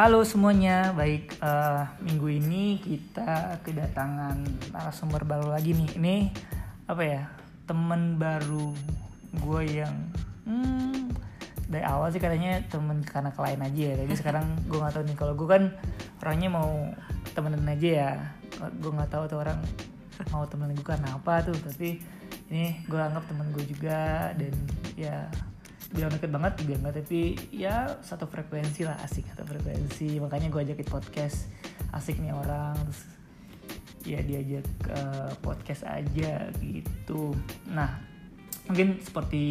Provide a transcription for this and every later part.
Halo semuanya, baik eh, minggu ini kita kedatangan narasumber baru lagi nih. Ini apa ya temen baru gue yang hmm, dari awal sih katanya temen karena klien aja ya. Tapi sekarang gue nggak tahu nih kalau gue kan orangnya mau temenan aja ya. Gue nggak tahu tuh orang mau temenan gue karena apa tuh. Tapi ini gue anggap temen gue juga dan ya bilang deket banget juga enggak tapi ya satu frekuensi lah asik satu frekuensi. Makanya gue ajakin podcast asik nih orang. Terus ya diajak eh, podcast aja gitu. Nah mungkin seperti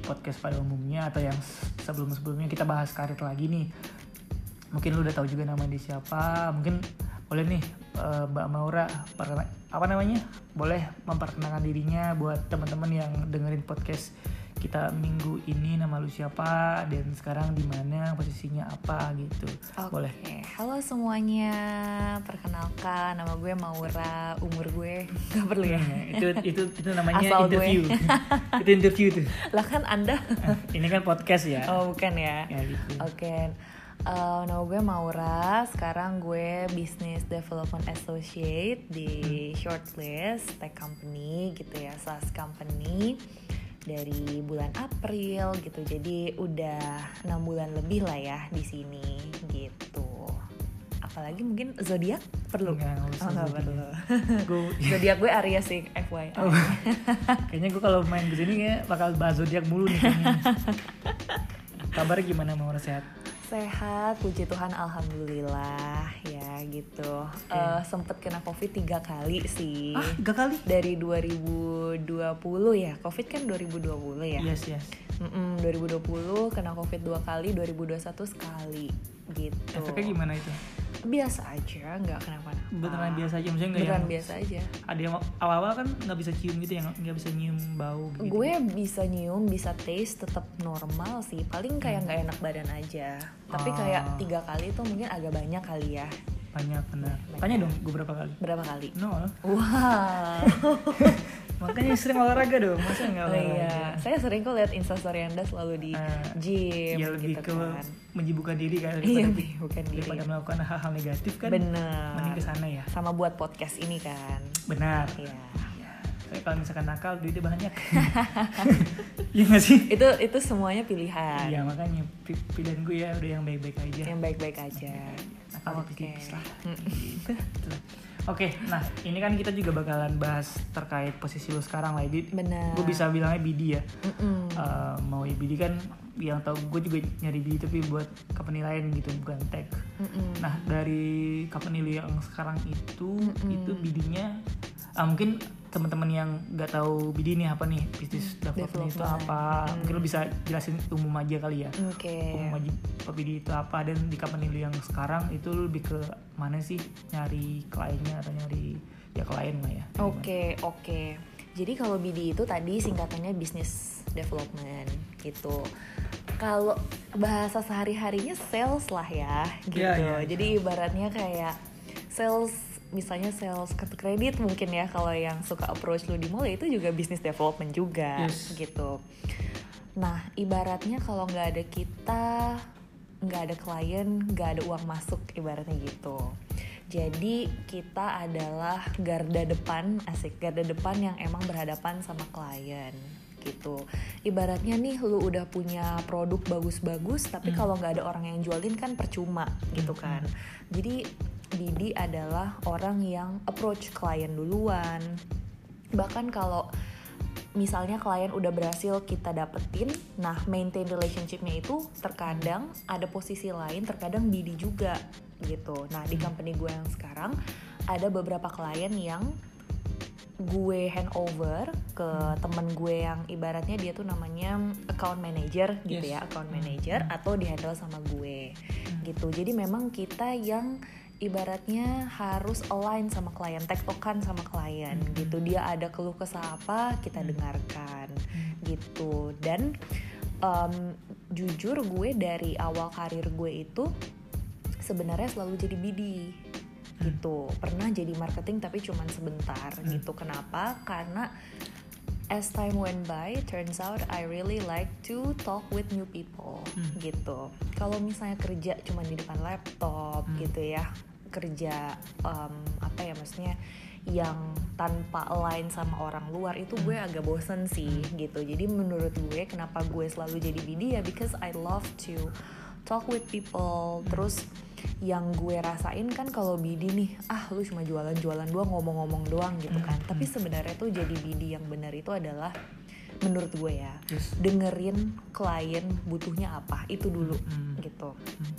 podcast pada umumnya atau yang sebelum sebelumnya kita bahas karir lagi nih. Mungkin lu udah tahu juga nama dia siapa. Mungkin boleh nih eh, Mbak Maura apa namanya? Boleh memperkenalkan dirinya buat teman-teman yang dengerin podcast kita minggu ini nama lu siapa dan sekarang di mana posisinya apa gitu Oke, boleh halo semuanya. Perkenalkan, nama gue Maura, umur gue nggak perlu ya. itu itu itu namanya Asal interview itu interview tuh Lah kan Anda? Ini kan podcast ya Oh bukan ya. ya gitu Oke, eh, nama gue Maura. Sekarang gue Business Development Associate di Shortlist Tech Company gitu ya, SaaS company dari bulan April gitu. Jadi udah enam bulan lebih lah ya di sini gitu. Apalagi mungkin zodiak perlu? Enggak, nggak usah Oh, nggak perlu. gue zodiak gue Aries sih, FYI. Oh, kayaknya gue kalau main ke sini kayak bakal bahas zodiak mulu nih. Kabarnya gimana mau sehat? Sehat, puji Tuhan, alhamdulillah ya gitu. Eh, sempet kena covid tiga kali sih. Ah, tiga kali? Dari 2020 ya, covid kan 2020 ya. Yes yes. Mm-mm, 2020 kena covid dua kali, 2021 sekali gitu. Efeknya gimana itu? Biasa aja, nggak kenapa-napa. Beneran biasa aja, maksudnya nggak Beneran yang biasa aja. ada yang awal-awal kan nggak bisa cium gitu ya, nggak bisa nyium bau gitu. Gue bisa nyium, bisa taste tetap normal sih. Paling kayak nggak enak badan aja. Tapi Ah. kayak tiga kali itu mungkin agak banyak kali ya. Banyak benar. Tanya dong, gue berapa kali? Berapa kali? Nol. Wow. Makanya sering olahraga dong, masa nggak Oh olahraga? iya, saya sering kok lihat instastory anda selalu di Eh, gym ya lebih gitu ke kan. menyibukkan diri kan Iya, daripada, bukan diri. daripada melakukan hal-hal negatif kan. Bener. Mending ke sana ya. Sama buat podcast ini kan. Benar. Iya. Ya, saya kalau misalkan nakal duitnya banyak. Iya nggak sih? Itu itu semuanya pilihan. Iya makanya pi- pilihan gue ya udah yang baik-baik aja. Yang baik-baik aja. Nakal Oke. tipis lah. Mm. Gitu. Oke, nah ini kan kita juga bakalan bahas terkait posisi lu sekarang lah, Edit. Benar. Gue bisa bilangnya BD ya. Eh, mau ya BD kan yang tahu gue juga nyari BD tapi buat company lain gitu bukan tech. Mm-mm. Nah dari company lu yang sekarang itu Mm-mm. itu BD-nya ah, mungkin teman-teman yang nggak tahu BD ini apa nih business development itu apa Mm. mungkin lu bisa jelasin umum aja kali ya Oke. umum aja apa BD itu apa dan di company lu yang sekarang itu lu lebih ke mana sih nyari kliennya atau nyari ya klien lah ya Oke, oke. Jadi kalau BD itu tadi singkatannya business development gitu. Kalau bahasa sehari-harinya sales lah ya gitu. Iya, iya. Jadi ibaratnya kayak sales misalnya sales kartu kredit mungkin ya kalau yang suka approach lu di mall ya itu juga business development juga Yes. gitu. Nah, ibaratnya kalau nggak ada kita, nggak ada klien, nggak ada uang masuk, ibaratnya gitu. Jadi kita adalah garda depan, asik garda depan yang emang berhadapan sama klien gitu. Ibaratnya nih lu udah punya produk bagus-bagus, tapi Hmm. kalau nggak ada orang yang jualin kan percuma gitu kan. Jadi BD adalah orang yang approach klien duluan. Bahkan kalau misalnya klien udah berhasil kita dapetin, nah maintain relationshipnya itu terkadang ada posisi lain, terkadang BD juga gitu. Nah di company gue yang sekarang ada beberapa klien yang gue handover ke temen gue yang ibaratnya dia tuh namanya account manager gitu Yes. ya, account manager atau di handle sama gue gitu. Jadi memang kita yang ibaratnya harus align sama klien, tektokan sama klien Hmm. gitu. Dia ada keluh kesah apa, kita dengarkan gitu. Dan em, jujur gue dari awal karir gue itu sebenarnya selalu jadi BD gitu. Pernah jadi marketing tapi cuman sebentar Hmm. gitu. Kenapa? Karena as time went by, turns out I really like to talk with new people Hmm. gitu. Kalau misalnya kerja cuma di depan laptop Hmm. gitu ya, kerja um, apa ya maksudnya yang tanpa align sama orang luar itu gue agak bosen sih gitu. Jadi menurut gue kenapa gue selalu jadi BD ya because I love to talk with people. Terus yang gue rasain kan kalau BD nih, ah lu cuma jualan-jualan doang, ngomong-ngomong doang gitu kan. Hmm. Tapi sebenarnya tuh jadi BD yang benar itu adalah menurut gue ya Yes. dengerin klien butuhnya apa itu dulu Hmm. gitu Hmm.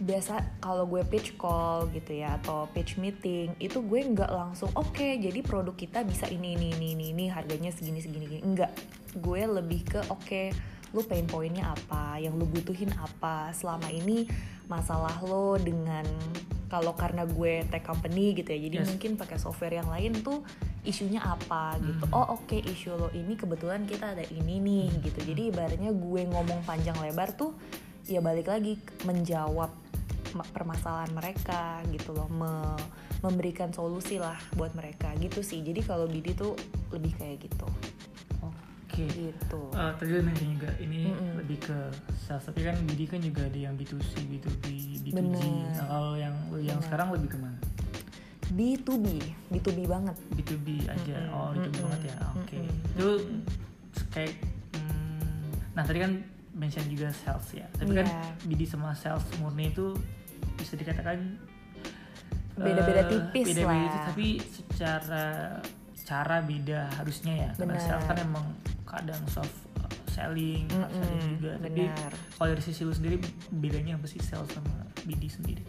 Biasa kalau gue pitch call gitu ya atau pitch meeting itu gue nggak langsung oke jadi produk kita bisa ini ini ini ini, ini harganya segini segini gini. Enggak gue lebih ke oke lu pain pointnya apa? Yang lu butuhin apa? Selama ini masalah lo dengan kalau karena gue tech company gitu ya jadi Yes. mungkin pakai software yang lain tuh isunya apa gitu. Hmm. oh oke isu lo ini kebetulan kita ada ini nih gitu. Jadi ibaratnya gue ngomong panjang lebar tuh ya balik lagi menjawab permasalahan mereka gitu loh me- memberikan solusi lah buat mereka gitu sih jadi kalau BD tuh lebih kayak gitu Oke. gitu Eh, tadi juga ini Mm-mm. lebih ke sales tapi kan BD kan juga ada yang B2C, B2B, B2G. Bener. Nah, kalau yang yang Bener. sekarang lebih ke mana? B2B B2B banget B2B aja. Mm-mm. Oh, B2B Mm-mm. banget ya. Oke. Mm-mm. Itu kayak hmm, nah tadi kan mention juga sales ya. Tapi kan Iya. BD sama sales murni itu bisa dikatakan Beda-beda eh, tipis beda-beda lah. tipis, tapi secara cara beda harusnya ya. Karena Benar. sales kan emang kadang soft selling, hard selling Mm-mm, juga. Tapi kalau dari sisi lu sendiri bedanya apa sih sales sama BD sendiri?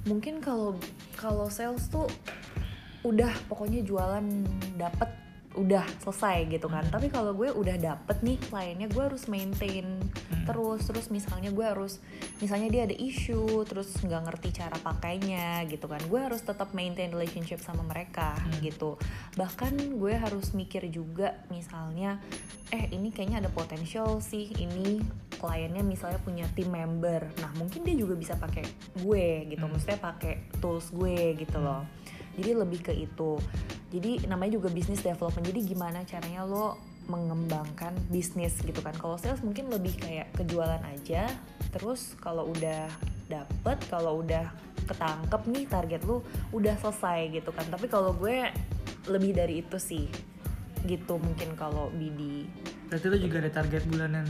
mungkin kalau kalau sales tuh udah pokoknya jualan dapet udah selesai gitu kan Hmm. tapi kalau gue udah dapet nih kliennya gue harus maintain Hmm. terus terus misalnya gue harus misalnya dia ada issue terus nggak ngerti cara pakainya gitu kan gue harus tetap maintain relationship sama mereka Hmm. gitu bahkan gue harus mikir juga misalnya eh ini kayaknya ada potensial sih ini kliennya misalnya punya tim member nah mungkin dia juga bisa pakai gue gitu Hmm. maksudnya pakai tools gue gitu loh jadi lebih ke itu. Jadi namanya juga bisnis development. Jadi gimana caranya lo mengembangkan bisnis gitu kan. Kalau sales mungkin lebih kayak kejualan aja. Terus kalau udah dapet kalau udah ketangkep nih target lu udah selesai gitu kan. Tapi kalau gue lebih dari itu sih. Gitu mungkin kalau BD Berarti lu juga ada target bulanan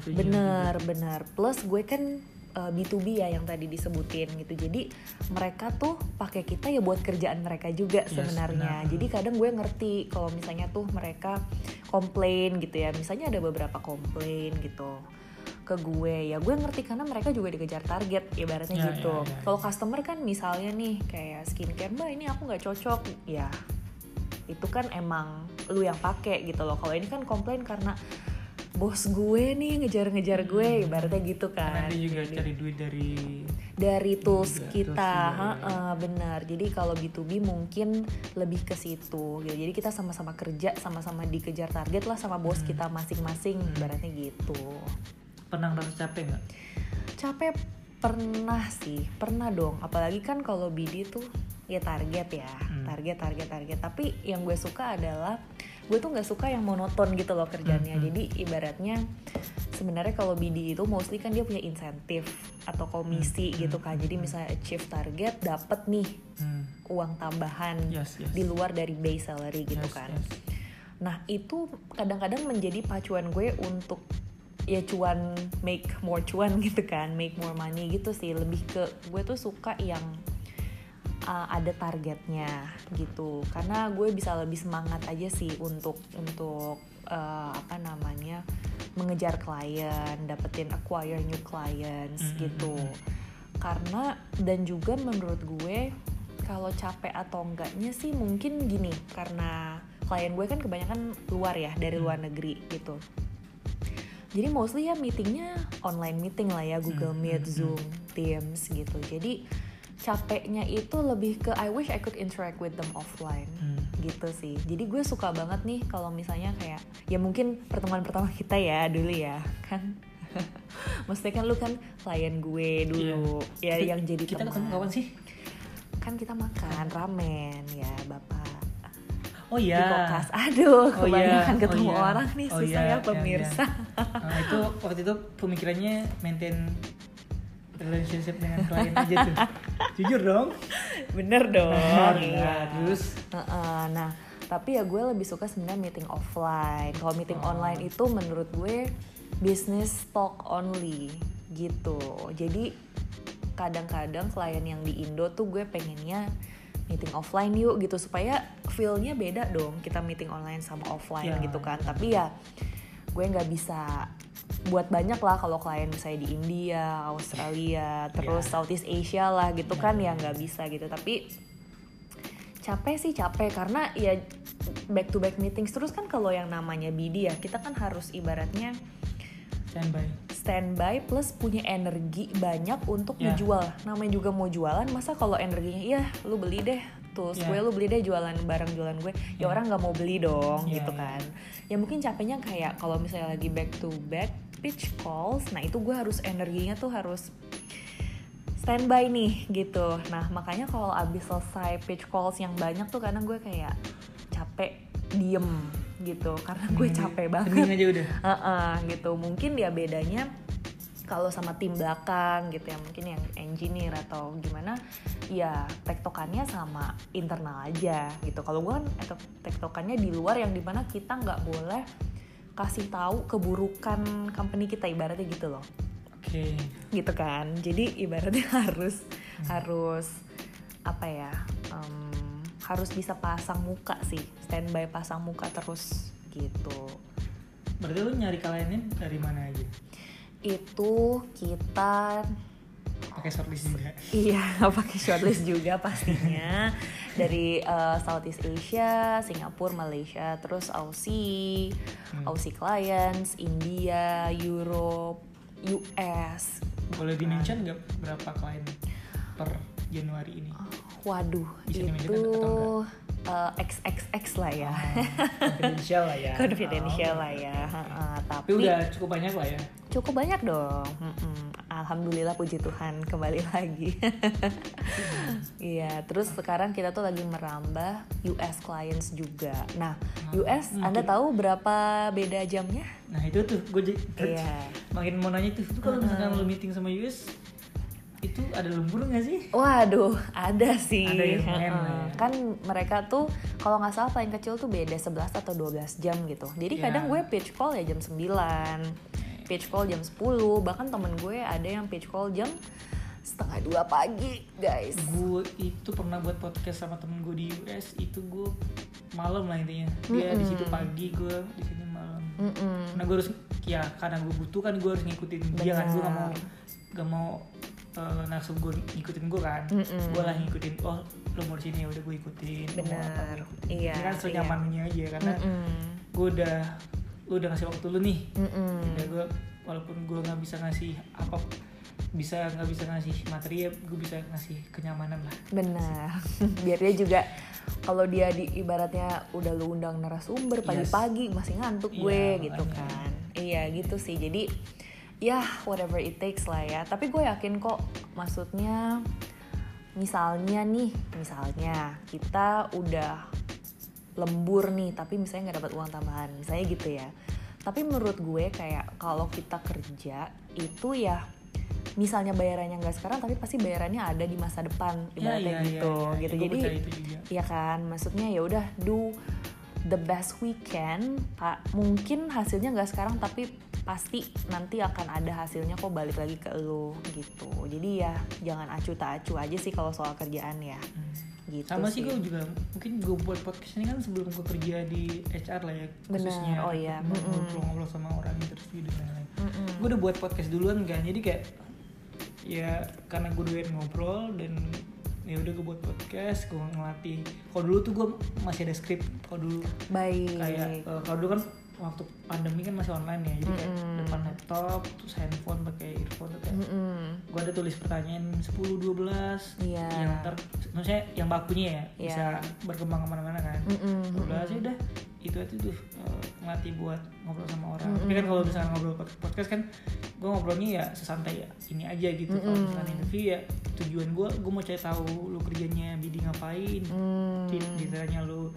bener bener plus gue kan uh, B2B ya yang tadi disebutin gitu. Jadi mereka tuh pakai kita ya buat kerjaan mereka juga Yes, sebenarnya. benar. jadi kadang gue ngerti kalau misalnya tuh mereka komplain gitu ya. Misalnya ada beberapa komplain gitu ke gue ya. Gue ngerti karena mereka juga dikejar target ibaratnya Ya, gitu. ya, ya, ya. kalau customer kan misalnya nih kayak skincare mbak ini aku nggak cocok. Ya itu kan emang lu yang pakai gitu loh. Kalau ini kan komplain karena bos gue nih ngejar-ngejar gue ibaratnya gitu Karena kan. dia juga Jadi- cari duit dari dari tools Juga, kita. tools juga, heeh, benar. Jadi kalau B2B mungkin lebih ke situ gitu. Jadi kita sama-sama kerja sama-sama dikejar target lah sama bos Hmm. kita masing-masing Hmm. ibaratnya gitu. Pernah ngerasa capek nggak? capek pernah sih pernah dong. Apalagi kan kalau BD tuh ya target ya. Hmm. target target target. Tapi yang gue suka adalah gue tuh nggak suka yang monoton gitu loh kerjanya Hmm, hmm. jadi ibaratnya sebenarnya kalau BD itu mostly kan dia punya insentif atau komisi Hmm, gitu kan jadi misalnya achieve target dapat nih Hmm. uang tambahan Yes, yes. di luar dari base salary gitu Yes, kan yes. Nah itu kadang-kadang menjadi pacuan gue untuk ya cuan make more cuan gitu kan, make more money gitu sih. Lebih ke gue tuh suka yang uh, ada targetnya gitu. Karena gue bisa lebih semangat aja sih untuk untuk uh, apa namanya mengejar klien, dapetin acquire new clients Mm, mm, gitu. Karena dan juga menurut gue kalau capek atau enggaknya sih mungkin gini karena klien gue kan kebanyakan luar ya dari luar negeri gitu jadi mostly ya meetingnya online meeting lah ya Google Hmm, Meet, hmm, hmm. Zoom, Teams gitu jadi capeknya itu lebih ke I wish I could interact with them offline Hmm. gitu sih jadi gue suka banget nih kalau misalnya kayak ya mungkin pertemuan pertama kita ya dulu ya kan maksudnya kan lu kan klien gue dulu ya Kita- yang jadi kita teman ketemu kapan sih? kan kita makan ramen ya bapak Oh iya. di kokas. Aduh, Oh iya, kebanyakan oh ketemu iya. orang nih Oh susah iya, ya iya, pemirsa. Nah, itu waktu itu pemikirannya maintain relationship dengan klien aja tuh. Jujur dong. Bener dong. Bener, iya. nah, terus? Heeh, nah, tapi ya gue lebih suka sebenarnya meeting offline. Kalau meeting Oh. online itu menurut gue business talk only gitu. Jadi kadang-kadang klien yang di Indo tuh gue pengennya meeting offline yuk gitu supaya feel-nya beda dong kita meeting online sama offline Ya, gitu kan. Tapi ya gue nggak bisa buat banyak lah kalau klien misalnya di India, Australia, terus Ya. Southeast Asia lah gitu Ya, kan ya, ya nggak bisa gitu. Tapi capek sih capek karena ya back to back meetings terus kan kalau yang namanya BD ya kita kan harus ibaratnya Standby. standby plus punya energi banyak untuk Ya. ngejual namanya juga mau jualan masa kalau energinya iya lu beli deh tools Ya. gue lu beli deh jualan barang jualan gue ya Ya. orang nggak mau beli dong Ya, gitu kan ya mungkin capeknya kayak kalau misalnya lagi back to back pitch calls nah itu gue harus energinya tuh harus standby nih gitu. Nah makanya kalau abis selesai pitch calls yang banyak tuh kadang gue kayak capek diem gitu. Karena gue aja- capek banget. hening aja udah. Heeh, gitu. Mungkin ya bedanya kalau sama tim belakang gitu ya mungkin yang engineer atau gimana ya tektokannya sama internal aja gitu. Kalau gue kan tek- tektokannya di luar yang di mana kita nggak boleh kasih tahu keburukan company kita ibaratnya gitu loh Oke. gitu kan jadi ibaratnya harus harus apa ya em, harus bisa pasang muka sih standby pasang muka terus gitu Berarti lu nyari kliennya dari mana aja? itu kita Pakai shortlist juga. iya pakai shortlist juga pastinya dari eh, Southeast Asia, Singapura, Malaysia, terus Aussie, Hmm. Aussie clients, India, Europe, US. Boleh di-mention nggak berapa klien per Januari ini? Waduh, Bisa itu atau eh, XXX lah ya. Confidential lah ya. Confidential Oh, lah ya. Heeh, Tapi tapi udah cukup banyak lah ya. cukup banyak dong. Mm-mm. Alhamdulillah puji Tuhan kembali lagi. Iya, terus sekarang kita tuh lagi merambah US clients juga. Nah, US Hmm, Anda tahu berapa beda jamnya? Nah itu tuh gue Iya. makin mau nanya tuh, kalau misalkan lu meeting sama US itu ada lembur nggak sih? Waduh, ada sih. Ada ya, Heeh. ya. Kan mereka tuh kalau nggak salah paling kecil tuh beda 11 atau 12 jam gitu. Jadi Iya. kadang gue pitch call ya jam 9, pitch call jam 10, bahkan temen gue ada yang pitch call jam setengah dua pagi, guys. Gue itu pernah buat podcast sama temen gue di US itu gue malam lah intinya. Dia di situ pagi, gue di sini malam. Mm-mm. Karena gue harus ya karena gue butuh kan gue harus ngikutin dia kan gue gak mau gak mau uh, gue ngikutin gue kan. Mm-mm. Gue lah ngikutin. Oh lo mau di sini ya udah gue ikutin. Apa, Benar. ikutin. Iya, Ini kan iya. senyamannya aja karena Mm-mm. gue udah lu udah ngasih waktu lu nih. Udah gue walaupun gue nggak bisa ngasih apa bisa nggak bisa ngasih materi ya gue bisa ngasih kenyamanan lah Benar. Biar dia juga kalau dia di ibaratnya udah lu undang narasumber Yes. pagi-pagi masih ngantuk gue Iya, gitu makanya. kan. Iya gitu sih. Jadi ya whatever it takes lah ya. Tapi gue yakin kok maksudnya misalnya nih, misalnya kita udah lembur nih tapi misalnya nggak dapat uang tambahan misalnya gitu ya. Tapi menurut gue kayak kalau kita kerja itu ya misalnya bayarannya nggak sekarang tapi pasti bayarannya ada di masa depan Ya, ibaratnya ya, ya, gitu ya, ya. gitu. Gua jadi ya kan maksudnya ya udah do the best we can pak mungkin hasilnya nggak sekarang tapi pasti nanti akan ada hasilnya kok balik lagi ke lo gitu. Jadi ya jangan acu tak acu aja sih kalau soal kerjaan ya. Hmm. Gitu sama sih gue juga mungkin gue buat podcast ini kan sebelum gue kerja di HR lah ya Bener, khususnya oh iya, ngobrol-ngobrol sama orang interview dan lain-lain. Gue udah buat podcast duluan kan jadi kayak ya karena gue doyan ngobrol dan ya udah gue buat podcast gue ngelatih. Kalau dulu tuh gue masih ada skrip kalau dulu baik. kayak eh, kalau dulu kan waktu pandemi kan masih online ya jadi kayak Mm-mm. depan laptop terus handphone pakai earphone tuh kayak Mm-mm. gue ada tulis pertanyaan 10 12 Iya. yang ntar maksudnya yang bakunya ya Iya. bisa berkembang ke mana-mana kan Mm-mm. 12 ya udah itu aja tuh eh, ngelatih buat ngobrol sama orang Mm-mm. tapi kan kalau misalnya ngobrol pod- podcast kan gue ngobrolnya ya sesantai ya ini aja gitu kalau Mm-mm. misalnya interview ya tujuan gue gue mau cari tahu lu kerjanya bidi ngapain Mm. ditanya lu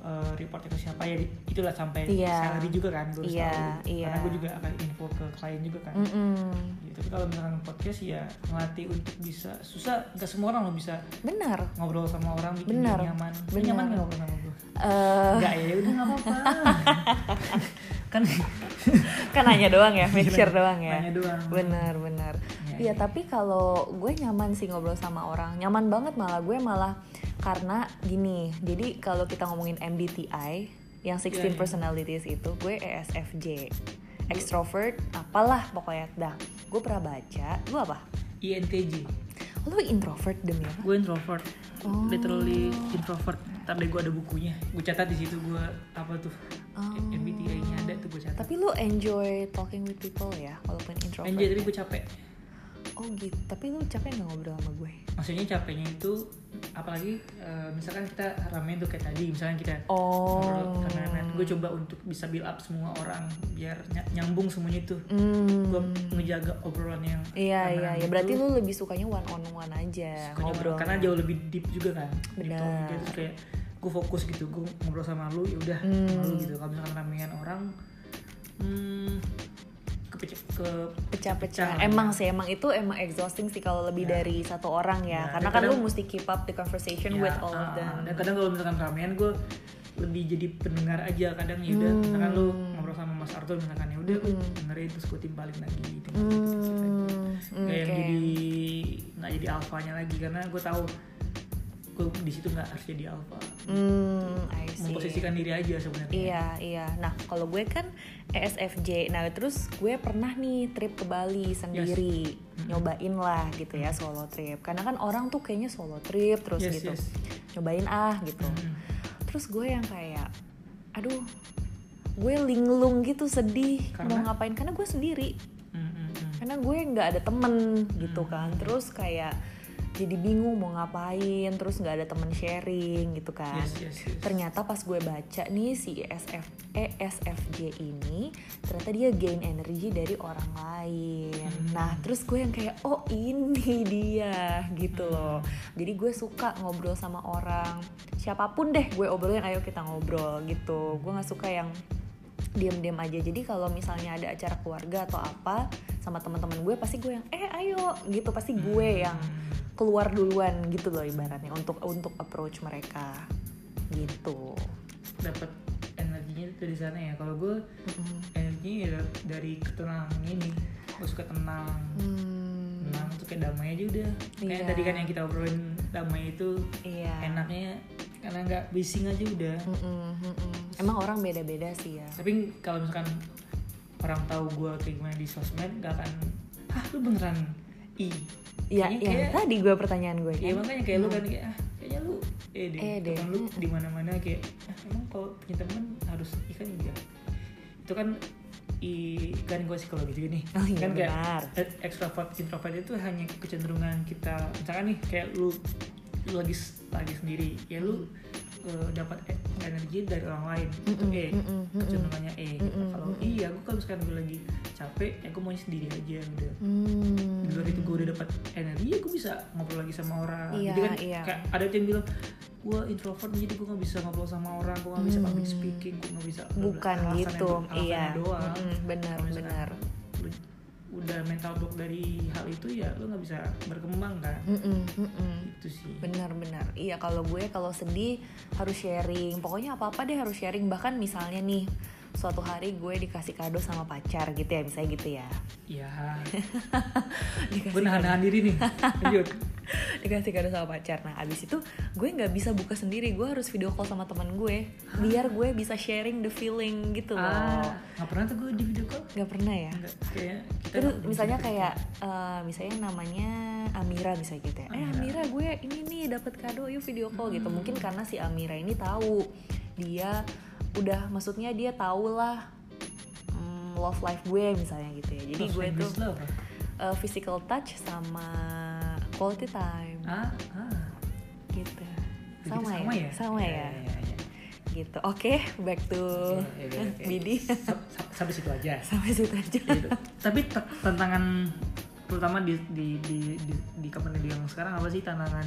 eh, reportnya ke siapa ya itulah sampai Iya. salary juga kan gue harus Iya, tahu iya. karena gue juga akan info ke klien juga kan Mm-mm. gitu. tapi kalau misalkan podcast ya ngelatih untuk bisa susah nggak semua orang lo bisa benar ngobrol sama orang bikin Benar. dia nyaman Benar. nyaman nggak ngobrol sama gue Eh, Enggak ya udah nggak apa-apa kan kan nanya doang ya make sure doang ya. nanya doang. Bener bener Iya, Iya tapi kalau gue nyaman sih ngobrol sama orang. Nyaman banget malah gue malah karena gini. Jadi kalau kita ngomongin MBTI yang 16 Iya, iya. personalities itu gue ESFJ extrovert apalah pokoknya. Dah gue pernah baca lu apa? INTJ lu introvert demi apa? Gue introvert. Oh. literally introvert deh gue ada bukunya. Gue catat di situ gue apa tuh Oh. MBTI-nya ada tuh gue catat tapi lu enjoy talking with people ya walaupun introvert Anjay tadi gue capek oh gitu tapi lu capek nggak ngobrol sama gue maksudnya capeknya itu apalagi eh, misalkan kita ramen tuh kayak tadi misalkan kita oh ngobrol karena gue coba untuk bisa build up semua orang biar ny- nyambung semuanya itu Hmm. gue ngejaga obrolan yang Iya iya rame-rame ya berarti lu lebih sukanya one on one aja Sukanya ngobrol. karena jauh lebih deep juga kan Deep Benar. talk. Jadi kayak gue fokus gitu gue ngobrol sama lu ya udah sama lu Hmm. gitu kalau misalkan ramean orang hmm, kepecah ke pecah-pecah. Pecah, Emang ya. sih emang itu emang exhausting sih kalau lebih Ya. dari satu orang ya. Ya, Karena kan lu kadang- mesti keep up the conversation Ya, with all of ah, them. dan kadang kalau misalkan ramean gue lebih jadi pendengar aja kadang ya udah Hmm. misalkan lu ngobrol sama Mas Arthur misalkan ya udah lu Hmm. dengerin terus gue timpalin lagi gitu, Hmm, kayak yang oke. jadi nggak jadi alfanya lagi karena gue tahu gue di situ nggak harus jadi alfa Hmm, memposisikan diri aja sebenarnya Iya, iya. Nah, kalau gue kan ESFJ. Nah, terus gue pernah nih trip ke Bali sendiri. Mm-mm. Nyobain lah gitu ya solo trip. Karena kan orang tuh kayaknya solo trip terus Yes, gitu. yes. Nyobain ah gitu. Mm. Terus gue yang kayak aduh, gue linglung gitu sedih Karena? mau ngapain karena gue sendiri. Mm, mm, mm. Karena gue nggak ada temen gitu Hmm. kan. Terus kayak jadi bingung mau ngapain, terus nggak ada temen sharing gitu kan Yes, yes, yes. ternyata pas gue baca nih si ESF ESFJ ini ternyata dia gain energi dari orang lain. Hmm. Nah, terus gue yang kayak oh ini dia gitu loh. Jadi gue suka ngobrol sama orang. Siapa pun deh gue obrolin ayo kita ngobrol gitu. Gue nggak suka yang diam-diam aja. Jadi kalau misalnya ada acara keluarga atau apa sama teman-teman gue pasti gue yang eh ayo gitu pasti gue yang keluar duluan gitu loh ibaratnya untuk untuk approach mereka gitu. dapat energinya dari sana ya kalau gue energinya ya dari ketenangan ini gue suka tenang Hmm, tenang tuh kayak damai aja udah kayak Iya. tadi kan yang kita obrolin damai itu iya. enaknya karena nggak bising aja udah Mm-mm, mm-mm. Emang orang beda-beda sih ya. tapi kalau misalkan orang tahu gue kayak gimana di sosmed gak akan ah lu beneran i Iya, kayak- tadi gue pertanyaan gue Iya kan. makanya kayak lu kan kayak ah kayaknya lu eh deh, Eh deh. lu di mana mana kayak ah, emang kalau punya temen harus ikan iya itu kan i kan gue psikologi juga nih Oh iya, kan kayak benar. e- extrovert introvert itu hanya kecenderungan kita misalkan nih kayak lu lu lagi lagi sendiri. Ya lu eh, dapat e- energi dari orang lain. Itu Mm-mm, E. mm-mm, kecenderungannya E. Mm-mm, kalau iya gue kalau misalkan gue lagi capek ya gue maunya sendiri aja udah Hmm. di luar itu gue udah dapat energi ya gue bisa ngobrol lagi sama orang. Iya, jadi kan? iya. kayak ada yang bilang gue introvert jadi gue gak bisa ngobrol sama orang gue gak bisa Hmm. public speaking gue gak bisa Bukan gitu, iya. doang. Mm-mm, benar, benar. lu udah mental block dari hal itu ya lu gak bisa berkembang kan Mm-mm, mm-mm. itu sih Benar-benar. Iya kalau gue kalau sedih harus sharing. Pokoknya apa-apa deh harus sharing. Bahkan misalnya nih suatu hari gue dikasih kado sama pacar gitu ya misalnya gitu ya. ya Dikasih gue nahan-nahan diri nih. Lanjut. Dikasih kado sama pacar. Nah abis itu gue nggak bisa buka sendiri. Gue harus video call sama teman gue biar gue bisa sharing the feeling gitu loh. Ah gak pernah tuh gue di video call? Nggak pernah ya? Kayak kita terus nggak misalnya kayak eh, misalnya namanya Amira misalnya gitu ya. Eh Amira. Amira gue ini nih dapat kado yuk video call gitu. Mungkin karena si Amira ini tahu dia udah maksudnya dia tahu lah mm, love life gue misalnya gitu ya. Jadi Love gue tuh language lo apa? eh, physical touch sama quality time. Ah ah. Gitu. Sama, sama ya? ya? Sama Iya, ya? iya, iya. gitu. Oke back to oke. Bidi. Sam- sam- sampai situ aja. Sampai situ aja. Gitu. tapi tantangan terutama di di di di, di company yang sekarang apa sih? Tantangan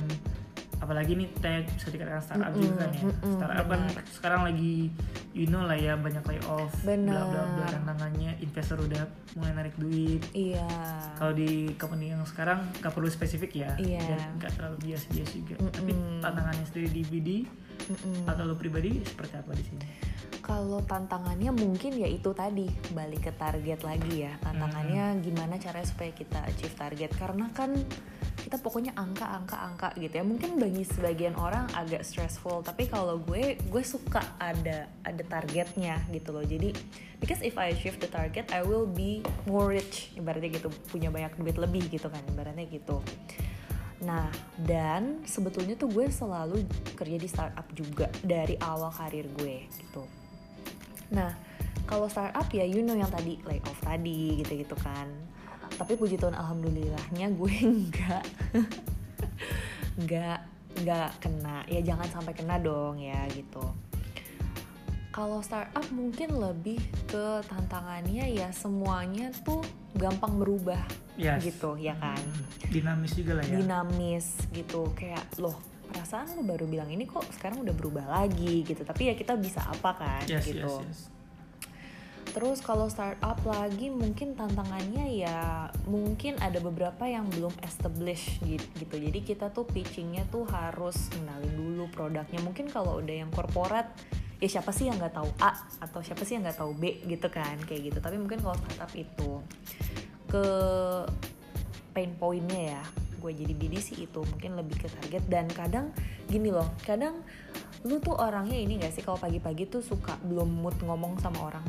apalagi nih tech bisa dikatakan startup juga kan ya Mm-mm, startup kan sekarang lagi you know lah ya banyak layoff bla bla bla tantangannya investor udah mulai narik duit. Iya. Kalau di company yang sekarang nggak perlu spesifik ya. Iya. dan nggak terlalu bias-bias juga. Mm-mm. tapi tantangannya sendiri di BD Mm-mm. atau lo pribadi seperti apa di sini Kalau tantangannya mungkin ya itu tadi balik ke target lagi ya. Tantangannya Hmm. gimana caranya supaya kita achieve target karena kan kita pokoknya angka angka angka gitu ya. Mungkin bagi sebagian orang agak stressful, tapi kalau gue gue suka ada ada targetnya gitu loh. Jadi because if I achieve the target, I will be more rich ibaratnya gitu, punya banyak duit lebih gitu kan ibaratnya gitu. Nah, dan sebetulnya tuh gue selalu kerja di startup juga dari awal karir gue gitu. Nah, kalau startup ya you know yang tadi layoff tadi gitu-gitu kan. Tapi puji Tuhan alhamdulillahnya gue enggak enggak enggak kena. Ya jangan sampai kena dong ya gitu. Kalau startup mungkin lebih ke tantangannya ya semuanya tuh gampang berubah Yes. gitu ya kan Hmm, dinamis juga lah ya dinamis gitu kayak loh perasaan lu baru bilang ini kok sekarang udah berubah lagi gitu tapi ya kita bisa apa kan yes, gitu yes, yes. terus kalau startup lagi mungkin tantangannya ya mungkin ada beberapa yang belum established gitu, gitu. jadi kita tuh pitchingnya tuh harus kenalin dulu produknya mungkin kalau udah yang korporat ya siapa sih yang nggak tahu A atau siapa sih yang nggak tahu B gitu kan kayak gitu. Tapi mungkin kalau startup itu ke pain pointnya ya gue jadi BD sih itu mungkin lebih ke target. Dan kadang gini loh kadang lu tuh orangnya ini gak sih? Kalau pagi-pagi tuh suka belum mood ngomong sama orang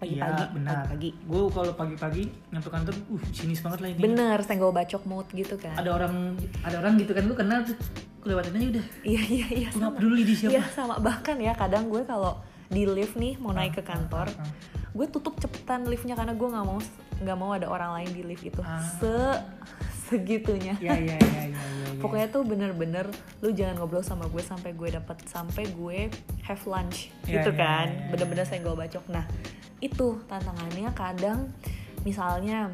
pagi-pagi Iya, benar. pagi-pagi Gue kalau pagi-pagi nyampe kantor, uh sinis banget lah ini. bener senggol bacok mood gitu kan Ada orang, ada orang gitu kan lu kenal tuh, lewatin aja udah. iya iya iya nggak sama peduli di siapa. iya sama bahkan ya kadang gue kalau di lift nih mau naik ke kantor Ah, ah, gue tutup cepetan liftnya karena gue nggak mau nggak mau ada orang lain di lift itu Ah. se segitunya Iya iya iya iya. iya. Pokoknya tuh bener-bener lu jangan ngobrol sama gue sampai gue dapat sampai gue have lunch Iya, gitu iya, kan. iya, iya. Bener-bener senggol bacok. Nah, itu tantangannya kadang misalnya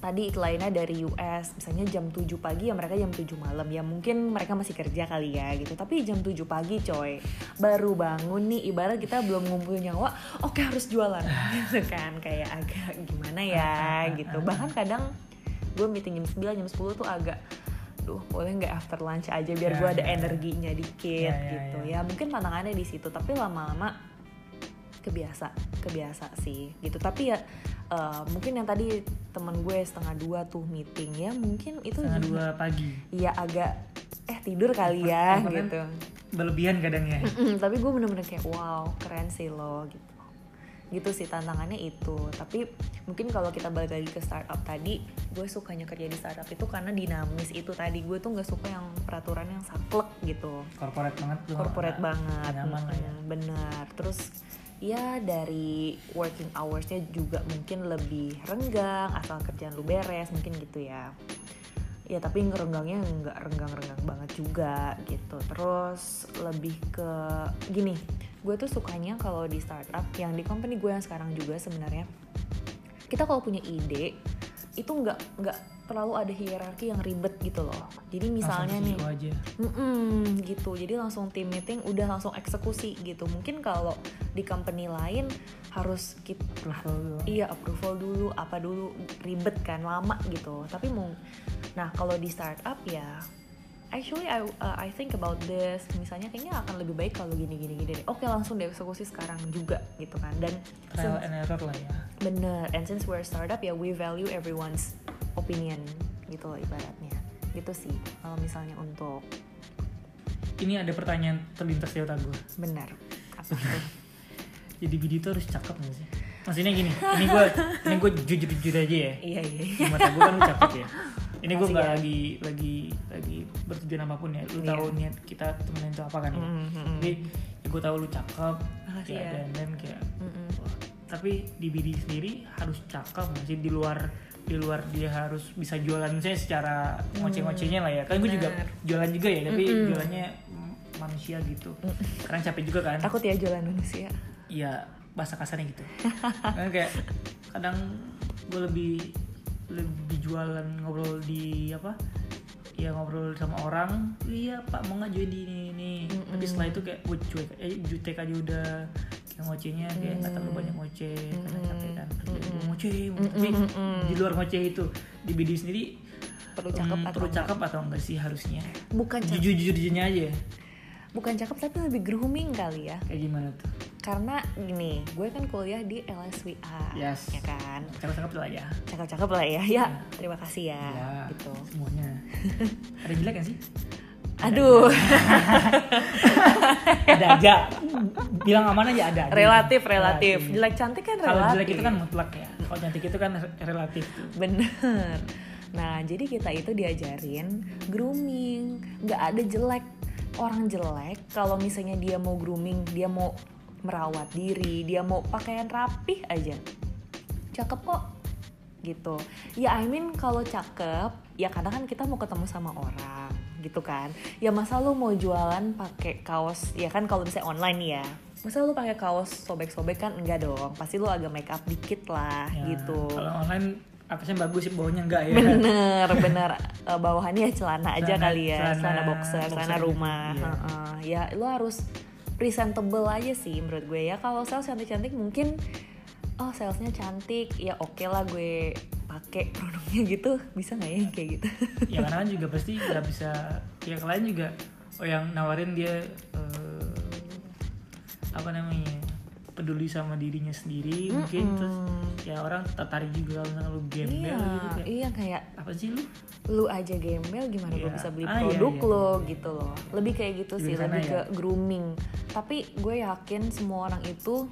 tadi kliennya dari US misalnya jam 7 pagi ya mereka jam 7 malam. Ya mungkin mereka masih kerja kali ya gitu. Tapi jam 7 pagi coy baru bangun nih ibarat kita belum ngumpulin nyawa oke harus jualan. Gitu kan kayak agak gimana ya gitu. Bahkan kadang gue meeting jam 9 jam 10 tuh agak duh boleh nggak after lunch aja biar Ya, gue ada ya, ya. energinya dikit Ya, ya, gitu. ya. ya mungkin tantangannya di situ tapi lama-lama kebiasa kebiasa sih gitu tapi ya eh, mungkin yang tadi temen gue setengah dua tuh meeting ya mungkin itu Setengah dua pagi. Iya agak eh tidur kali ya Bahkan gitu. Berlebihan kadang ya. Mm-mm, tapi gue bener-bener kayak wow keren sih lo gitu. Gitu sih tantangannya itu. Tapi mungkin kalau kita balik lagi ke startup tadi, gue sukanya kerja di startup itu karena dinamis itu tadi. Gue tuh nggak suka yang peraturan yang saklek gitu. Corporate banget. Corporate banget. Nyaman ya. Benar. Terus ya dari working hoursnya juga mungkin lebih renggang asal kerjaan lu beres mungkin gitu ya. Ya tapi renggangnya nggak renggang-renggang banget juga gitu. Terus lebih ke gini gue tuh sukanya kalau di startup yang di company gue yang sekarang juga sebenarnya kita kalau punya ide itu nggak nggak terlalu ada hierarki yang ribet gitu loh jadi misalnya nih aja. Gitu jadi langsung tim meeting udah langsung eksekusi gitu mungkin kalau di company lain harus kita Approval dulu. iya approval dulu apa dulu ribet kan lama gitu tapi mau nah kalau di startup ya actually I uh, I think about this misalnya kayaknya akan lebih baik kalau gini gini gini deh. oke langsung dieksekusi sekarang juga gitu kan dan Trial and error lah ya. bener and since we're a startup ya we value everyone's opinion gitu loh ibaratnya gitu sih kalau misalnya untuk Ini ada pertanyaan terlintas di otak gue. benar apa? Jadi BD itu harus cakep gak sih? Maksudnya gini, ini gue ini gue jujur-jujur aja ya. iya iya Di mata gue kan lu cakep ya. Ini gue nggak ya. lagi lagi lagi bertujuan apa pun ya. Lu Iya. tahu niat kita temenin itu apa kan ya. Mm, mm, mm. Jadi ya gue tahu lu cakep. Makasih kayak ya. dan dan kayak. Mm-mm. wah, Tapi di BD sendiri harus cakep nggak sih di luar di luar dia harus bisa jualan saya secara ngoceh-ngocehnya lah ya. Kan gue juga jualan juga ya, tapi Mm-mm. jualannya mm, manusia gitu. Karena capek juga kan. takut ya jualan manusia Iya bahasa kasarnya gitu kan kayak kadang gue lebih lebih jualan ngobrol di apa? Ya ngobrol sama orang. Iya pak mau nggak join di ini? Ini Mm-mm. tapi setelah itu kayak gue cuek. Eh jutek aja udah. Kayak ngocehnya kayak nggak terlalu banyak ngoceh karena Mm-mm. capek kan. Mm-mm. gue ngoceh tapi Mm-mm. di luar ngoceh itu di BD sendiri perlu cakep mm, atau perlu enggak? cakep atau enggak sih harusnya? Bukan jujur jujurnya aja bukan cakep tapi lebih grooming kali ya. Kayak gimana tuh? Karena gini gue kan kuliah di LSWA Yes. ya kan? Cakep cakep lah ya. Cakep-cakep lah ya. Ya terima kasih ya, ya gitu. semuanya. Ada jelek kan sih? Aduh. ada aja. Bilang aman aja ada aja. relatif relatif. Jelek cantik kan kalau relatif. jelek itu kan mutlak ya. Kalau cantik itu kan relatif. Bener. Nah jadi kita itu diajarin grooming. Nggak ada jelek orang jelek kalau misalnya dia mau grooming dia mau merawat diri dia mau pakaian rapih aja. Cakep kok. Gitu. Ya I mean kalau cakep ya kadang kan kita mau ketemu sama orang gitu kan. Ya masa lu mau jualan pakai kaos ya kan kalau misalnya online ya. Masa lu pakai kaos sobek-sobek kan? Enggak dong. Pasti lu agak make up dikit lah Ya, gitu. kalau online atasnya bagus sih bawahnya enggak ya? Bener bener. Eh, bawahannya ya celana aja Celana- kali ya. celana, celana boxer celana boxer gitu, rumah. Iya. Heeh. ya lu harus presentable aja sih menurut gue ya. Kalau sales cantik-cantik mungkin oh salesnya cantik. Ya oke lah gue pakai produknya gitu. Bisa nggak ya kayak gitu? Ya karena kan juga pasti nggak bisa. Ya klien juga oh yang nawarin dia eh, apa namanya peduli sama dirinya sendiri mungkin terus ya orang tertarik juga kalau lu gembel iya gitu kayak iya kayak apa sih lu lu aja gembel gimana gue Iya. bisa beli Ah, iya, produk iya, lo iya. gitu loh lebih kayak gitu Lebih sih lebih ya? ke grooming tapi gue yakin semua orang itu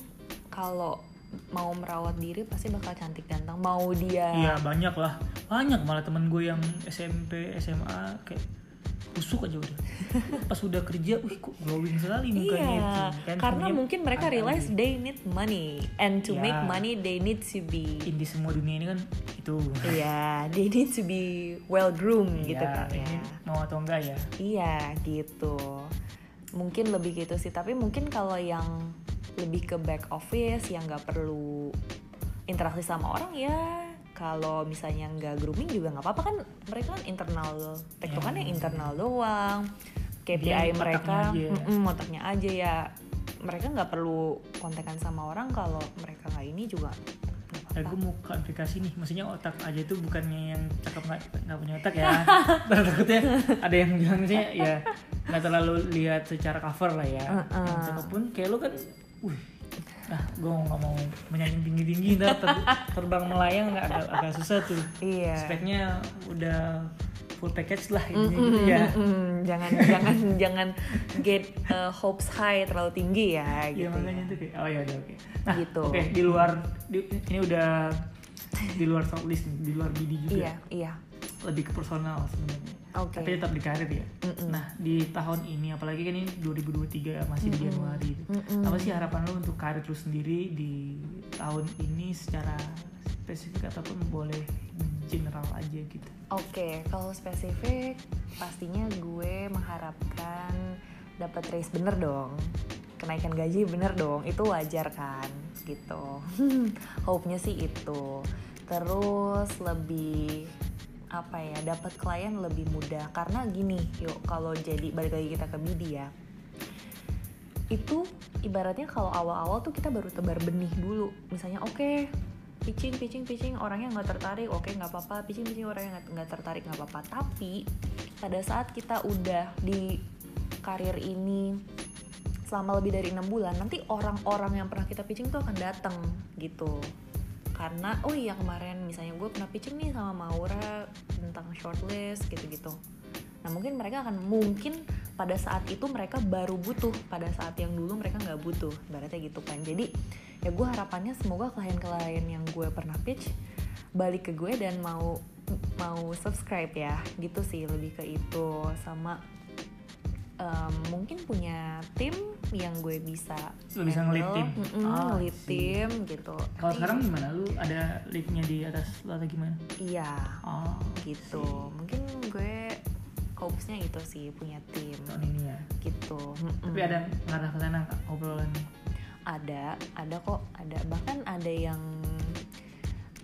kalau mau merawat diri pasti bakal cantik ganteng mau dia Iya banyak lah banyak malah temen gue yang SMP SMA kayak busuk aja udah. Pas udah kerja wih kok glowing sekali mukanya Iya, itu kan? karena mungkin mereka realize they need money and to Iya. make money they need to be inti semua dunia ini kan itu. Iya they need to be well groomed gitu Iya, kan ya. mau atau enggak ya? Iya gitu. Mungkin lebih gitu sih tapi mungkin kalau yang lebih ke back office yang nggak perlu interaksi sama orang ya kalau misalnya nggak grooming juga nggak apa-apa kan mereka kan internal tektokannya Ya. internal doang Dia KPI otaknya mereka aja ya. otaknya aja ya mereka nggak perlu kontekan sama orang kalau mereka nggak ini juga Ya gue mau klarifikasi nih, maksudnya otak aja itu bukannya yang cakep nggak nggak punya otak ya. Takutnya ada yang bilang sih ya nggak terlalu lihat secara cover lah ya. Uh-uh. Yang cakep pun kayak lu kan, wih, nah gue nggak mau menyanyi tinggi tinggi, ntar ter- terbang melayang nggak agak, agak susah tuh. iya Speknya udah full package lah intinya gitu ya. Mm-mm, jangan jangan jangan get uh, hopes high terlalu tinggi ya Iya gitu makanya tuh kayak, oh ya udah oke. Nah, Gitu. oke di luar di, ini udah di luar shortlist di luar BD juga. iya iya lebih ke personal sebenarnya. Oke. Tapi tetap di karir ya. Mm-mm. Nah di tahun ini apalagi kan ini 2023 ya, masih di Januari. Mm-mm. Apa sih harapan lo untuk karir lu sendiri di tahun ini secara spesifik ataupun boleh general aja gitu. Oke, kalau spesifik pastinya gue mengharapkan dapat raise bener dong. Kenaikan gaji bener dong, itu wajar kan gitu. Hope-nya sih itu. Terus lebih apa ya, dapat klien lebih mudah karena gini, yuk kalau jadi balik lagi kita ke BD ya. Itu ibaratnya kalau awal-awal tuh kita baru tebar benih dulu. Misalnya oke, pitching pitching pitching orangnya nggak tertarik oke nggak apa-apa pitching pitching orangnya nggak tertarik nggak apa-apa tapi pada saat kita udah di karir ini selama lebih dari enam bulan nanti orang-orang yang pernah kita pitching tuh akan datang gitu karena oh iya kemarin misalnya gue pernah pitching nih sama Maura tentang shortlist gitu-gitu. Nah mungkin mereka akan mungkin pada saat itu mereka baru butuh pada saat yang dulu mereka nggak butuh ibaratnya gitu kan. Jadi ya gue harapannya semoga klien-klien yang gue pernah pitch balik ke gue dan mau mau subscribe ya gitu sih lebih ke itu. Sama em, mungkin punya tim yang gue bisa Lu bisa ngelit tim? Mm-mm, Ah, ngelit tim gitu Kalau sekarang gimana? Lu ada leadnya di atas lu atau gimana? iya Oh gitu mungkin gue hopesnya itu sih punya tim tahun ini ya. gitu Mm-mm. Tapi ada ngarah ke sana obrolannya? ada ada kok ada bahkan ada yang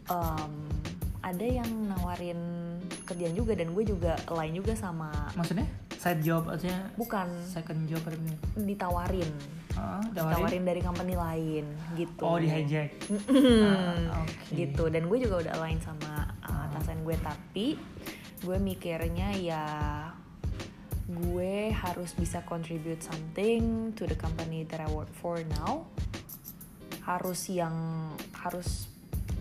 em, ada yang nawarin kerjaan juga dan gue juga lain juga sama maksudnya side job maksudnya bukan. second job gimana? ditawarin. Ah, ditawarin? Dari company lain gitu. Oh di hijack? Mm-mm. Ah, oke. gitu. Dan gue juga udah align sama uh, atasan gue tapi gue mikirnya ya gue harus bisa contribute something to the company that I work for now. Harus yang harus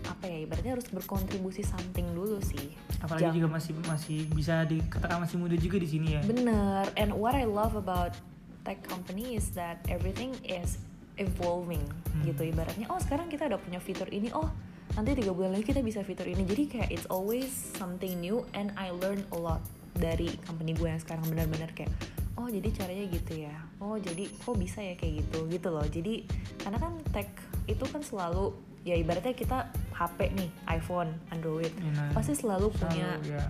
apa ya ibaratnya harus berkontribusi something dulu sih apalagi Jangan- juga masih masih bisa dikatakan masih muda juga di sini ya Bener, and what I love about tech company is that everything is evolving Hmm. gitu ibaratnya. Oh sekarang kita udah punya fitur ini, oh nanti tiga bulan lagi kita bisa fitur ini. Jadi kayak it's always something new and I learn a lot dari company gue yang sekarang benar-benar kayak oh jadi caranya gitu ya. Oh jadi kok bisa ya kayak gitu gitu loh. Jadi karena kan tech itu kan selalu ya ibaratnya kita HP nih iPhone, Android Nah, pasti selalu punya selalu, ya.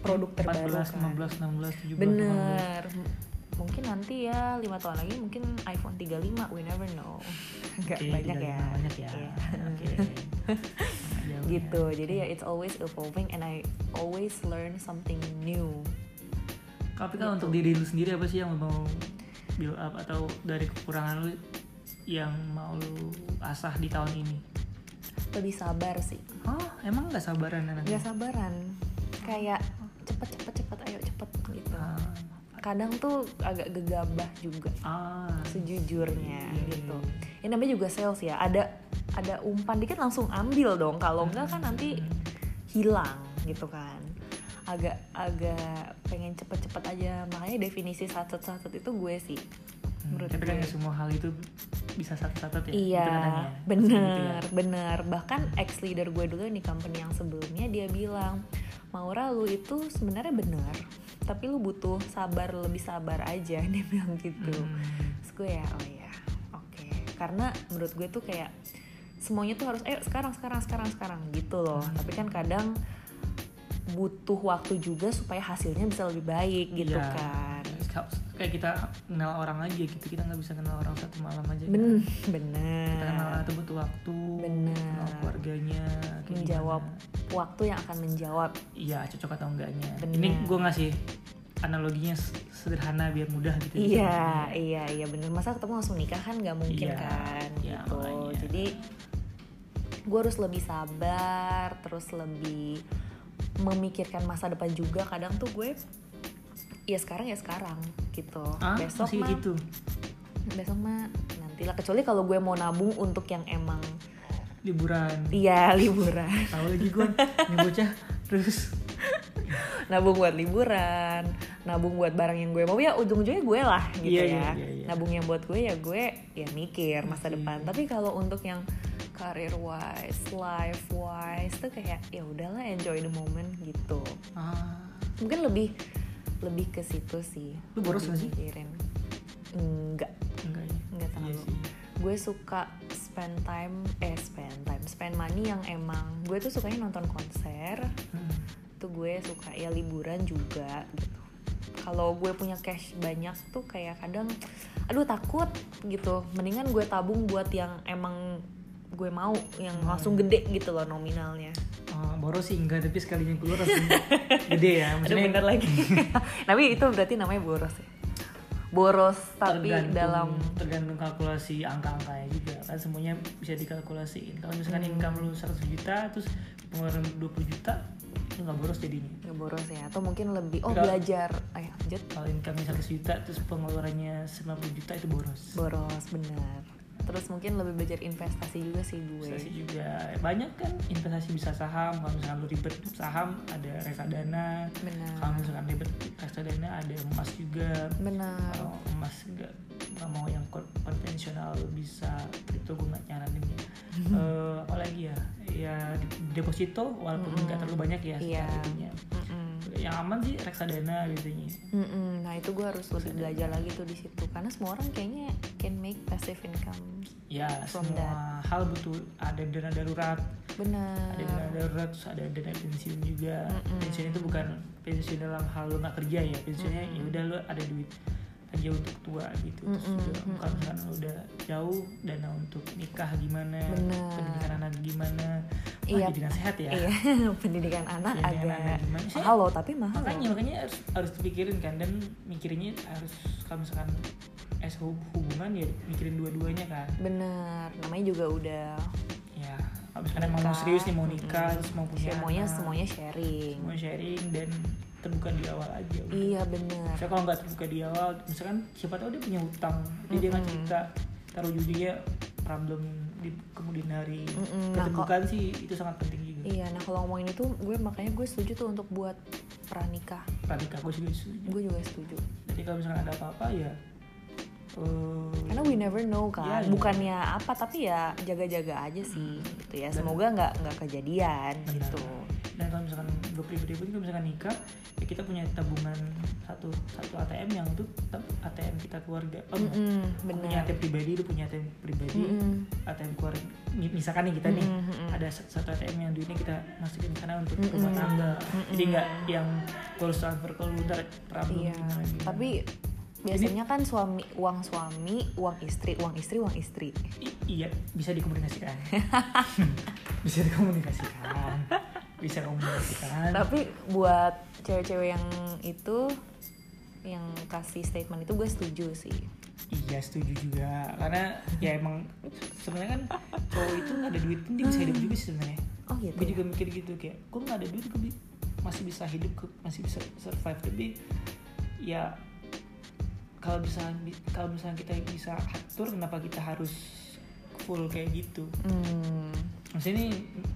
produk terbaru 14, kan. 15, 16, 17, 18. Bener. M- Mungkin nanti ya lima tahun lagi mungkin iPhone 35, we never know. Gak Oke, banyak tidak ya. banyak ya oke Jauh gitu. ya. Jadi ya it's always evolving and I always learn something new. tapi kan Gitu. untuk diri lu sendiri apa sih yang mau build up atau dari kekurangan lu yang mau lu asah di tahun ini Lebih sabar sih. oh emang nggak sabaran anaknya Gak sabaran. Kayak cepet cepet cepet ayo cepet gitu. ah, Kadang tuh agak gegabah juga ah sejujurnya Iya, gitu. iya. Ini namanya juga sales ya. Ada ada umpan dikit langsung ambil dong. Kalau enggak kan nanti hilang gitu kan agak agak pengen cepet-cepet aja makanya definisi satut-satut itu gue sih Hmm, menurut tapi kan gue. nggak semua hal itu bisa satu-satu ya iya bener Seperti itu ya. bener bahkan ex leader gue dulu di company yang sebelumnya dia bilang Maura lu itu sebenarnya bener tapi lu butuh sabar lebih sabar aja dia bilang gitu Hmm. Terus gue ya oh ya oke karena menurut gue tuh kayak semuanya tuh harus ayo sekarang sekarang sekarang sekarang gitu loh Hmm. tapi kan kadang butuh waktu juga supaya hasilnya bisa lebih baik gitu Iya. kan kayak kita kenal orang aja gitu kita nggak bisa kenal orang satu malam aja kan. ben kita kenal bener itu butuh waktu Bener. kenal keluarganya kayak menjawab gimana. waktu yang akan menjawab iya cocok atau enggaknya Bener. ini gue ngasih analoginya sederhana biar mudah gitu iya iya iya bener masa ketemu langsung nikah kan nggak mungkin Iya, kan iya, gitu makanya. jadi gue harus lebih sabar terus lebih memikirkan masa depan juga kadang tuh gue ya sekarang ya sekarang gitu. Ah besok mah gitu? Besok mah nanti lah kecuali kalau gue mau nabung untuk yang emang liburan. Iya liburan. Tahu lagi gue bocah terus. Nabung buat liburan nabung buat barang yang gue mau. Ya ujung-ujungnya gue lah gitu Iya, ya. iya, iya, iya. nabung yang buat gue ya gue ya mikir masa Oke. depan. Tapi kalau untuk yang career wise life wise tuh kayak ya udahlah enjoy the moment gitu. Ah. Mungkin lebih lebih ke situ sih. Lu boros gak sih? enggak. Enggak ya? Enggak iya terlalu. sih. Gue suka spend time eh spend time spend money yang emang gue tuh sukanya nonton konser. Hmm. tuh gue suka ya liburan juga gitu. Kalau gue punya cash banyak tuh kayak kadang aduh takut gitu. Mendingan gue tabung buat yang emang gue mau yang Hmm. langsung gede gitu loh nominalnya. Oh, boros sih enggak tapi sekalinya keluar langsung gede ya. Aduh maksudnya bener lagi. Tapi itu berarti namanya boros ya? Boros tapi tergantung, dalam tergantung kalkulasi angka-angkanya juga. Kan semuanya bisa dikalkulasiin. Kalau misalkan Hmm. income lu 100 juta terus pengeluaran 20 juta lu nggak boros jadinya. Nggak boros ya atau mungkin lebih oh Enggak. belajar. Ayo lanjut. kalau income 100 juta terus pengeluarannya 90 juta itu boros. Boros bener terus mungkin lebih belajar investasi juga sih gue. Investasi juga. Banyak kan investasi bisa saham. Kalau misalkan lu ribet saham ada reksadana benar. Kalau misalkan ribet reksadana ada emas juga. Benar. Kalau emas enggak nggak mau yang kon- konvensional bisa kripto gue nggak nyaranin ya. Eh, apalagi ya? Ya deposito walaupun nggak terlalu banyak ya Iya. secara itunya. Mm-mm. Yang aman sih reksadana biasanya Mm-mm. Nah itu gue harus lebih belajar lagi tuh di situ karena semua orang kayaknya can make passive income. ya From semua hal butuh ada dana darurat Benar. ada dana darurat terus ada dana pensiun juga Mm-mm. pensiun itu bukan pensiun dalam hal lo nggak kerja ya pensiunnya Mm-mm. ya udah lo ada duit aja untuk tua gitu Terus Mm-mm, juga mm-mm. kalau misalkan lu udah jauh dana untuk nikah gimana Bener. pendidikan anak gimana Wah, Iya. jadi sehat ya Iya, pendidikan anak Pendidikan agak anak gimana mahal loh, tapi mahal. makanya loh. makanya harus harus dipikirin kan dan mikirinnya harus kalau misalkan es hub- hubungan ya mikirin dua-duanya kan Bener, namanya juga udah ya kalau misalkan emang mau serius nih mau nikah Mm-mm. terus mau punya semuanya anak, semuanya sharing. semua sharing dan terbuka di awal aja udah. Iya bener. Misalnya kalau nggak terbuka di awal, misalkan siapa tahu dia punya hutang, jadi dia nggak cerita, taruh ujungnya problem di kemudian hari. Nah, Keterbukaan sih itu sangat penting juga. Iya, nah kalau ngomongin itu gue makanya gue setuju tuh untuk buat pranikah. Pranikah gue juga setuju. Gue juga setuju. Jadi kalau misalkan ada apa-apa ya, eh, Karena we never know kan. Iya, iya. Bukannya apa tapi ya jaga-jaga aja sih gitu ya. Semoga nggak nggak kejadian Benar. gitu. Dan kalau misalkan gue pribadi pun kalau misalkan nikah, ya kita punya tabungan satu satu ATM yang itu tetap ATM kita keluarga. Oh, Mm-mm, Aku punya benar. ATM pribadi, lu punya ATM pribadi, Mm-mm. ATM keluarga. Mi- Misalkan nih kita nih, Mm-mm, mm-mm. ada satu ATM yang duitnya kita masukin ke sana untuk Mm-mm. rumah tangga Mm-mm. jadi nggak yang kalau transfer ke lu ntar problem Iya. gimana gimana. Tapi biasanya kan suami uang suami, uang istri, uang istri, uang istri. I- iya bisa dikomunikasikan bisa dikomunikasikan bisa komunikasikan Tapi buat cewek-cewek yang itu yang kasih statement itu gue setuju sih. iya setuju juga karena ya emang sebenarnya kan cowok itu nggak ada duit pun dia bisa hidup juga sih sebenarnya Oh gitu. gue ya? juga mikir gitu kayak gue nggak ada duit gue masih bisa hidup masih bisa survive tapi ya kalau misalnya kalau misalnya kita bisa atur kenapa kita harus full kayak gitu Hmm, maksudnya nih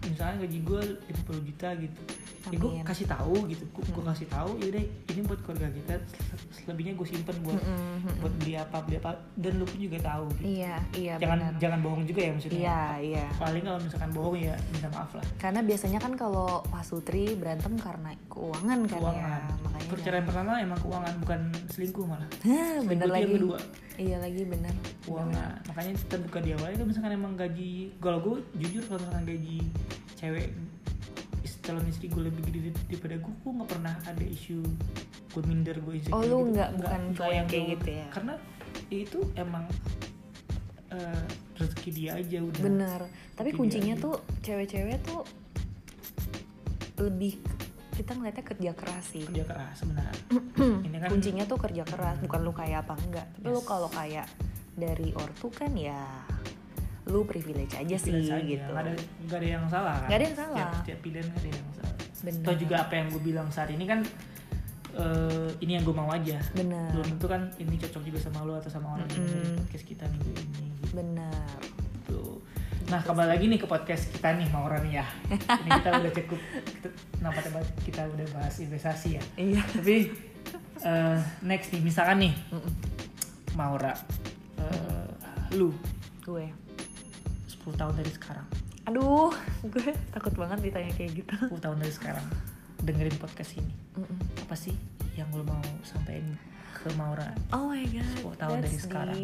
misalnya gaji gue 50 juta gitu ya gue kasih tahu gitu gue Hmm. kasih tahu yaudah ini buat keluarga kita selebihnya gue simpen buat mm-mm, mm-mm. buat beli apa beli apa dan lu pun juga tahu gitu. Iya, iya jangan jangan bohong juga ya maksudnya Iya, iya. paling kalau misalkan bohong ya minta maaf lah Karena biasanya kan kalau Pak Sutri berantem karena keuangan kan keuangan ya. Makanya perceraian pertama emang keuangan bukan selingkuh malah Hah, bener Selingkuh lagi. kedua Iya lagi bener. keuangan makanya terbuka di awal itu misalkan emang gaji kalau gue jujur kalau misalkan gaji cewek calon istri gue lebih gede dari- daripada gue gue nggak pernah ada isu gue minder gue insecure Oh, lu gitu. nggak- bukan cowok yang kayak gitu ya? karena itu emang eh, rezeki dia aja udah Bener. Tapi Rezeki kuncinya tuh cewek-cewek tuh lebih kita ngeliatnya kerja keras sih. kerja keras sebenarnya ini kan Kuncinya tuh kerja keras, bukan lu kaya apa enggak. Tapi lu Yes. kalau kaya dari ortu kan ya lu privilege aja sih saja. gitu. nggak ada nggak ada yang salah kan Nggak ada yang salah. tiap, tiap pilihan nggak ada yang salah Bener. Toh juga apa yang gue bilang saat ini kan eh, ini yang gue mau aja Bener. belum tentu kan ini cocok juga sama lo atau sama orang yang Mm-mm. dengerin podcast kita minggu ini gitu. Bener. Nah kembali lagi nih ke podcast kita nih Maura nih ya. Ini kita udah cukup kenapa kita, kita udah bahas investasi ya. Iya. Tapi eh, next nih misalkan nih. Maura, eh, lu Gue. 10 tahun dari sekarang, Aduh, gue takut banget ditanya kayak gitu. 10 tahun dari sekarang dengerin podcast ini, Mm-mm. apa sih yang lu mau sampaikan ke Maura? Oh my god. 10 tahun dari sekarang.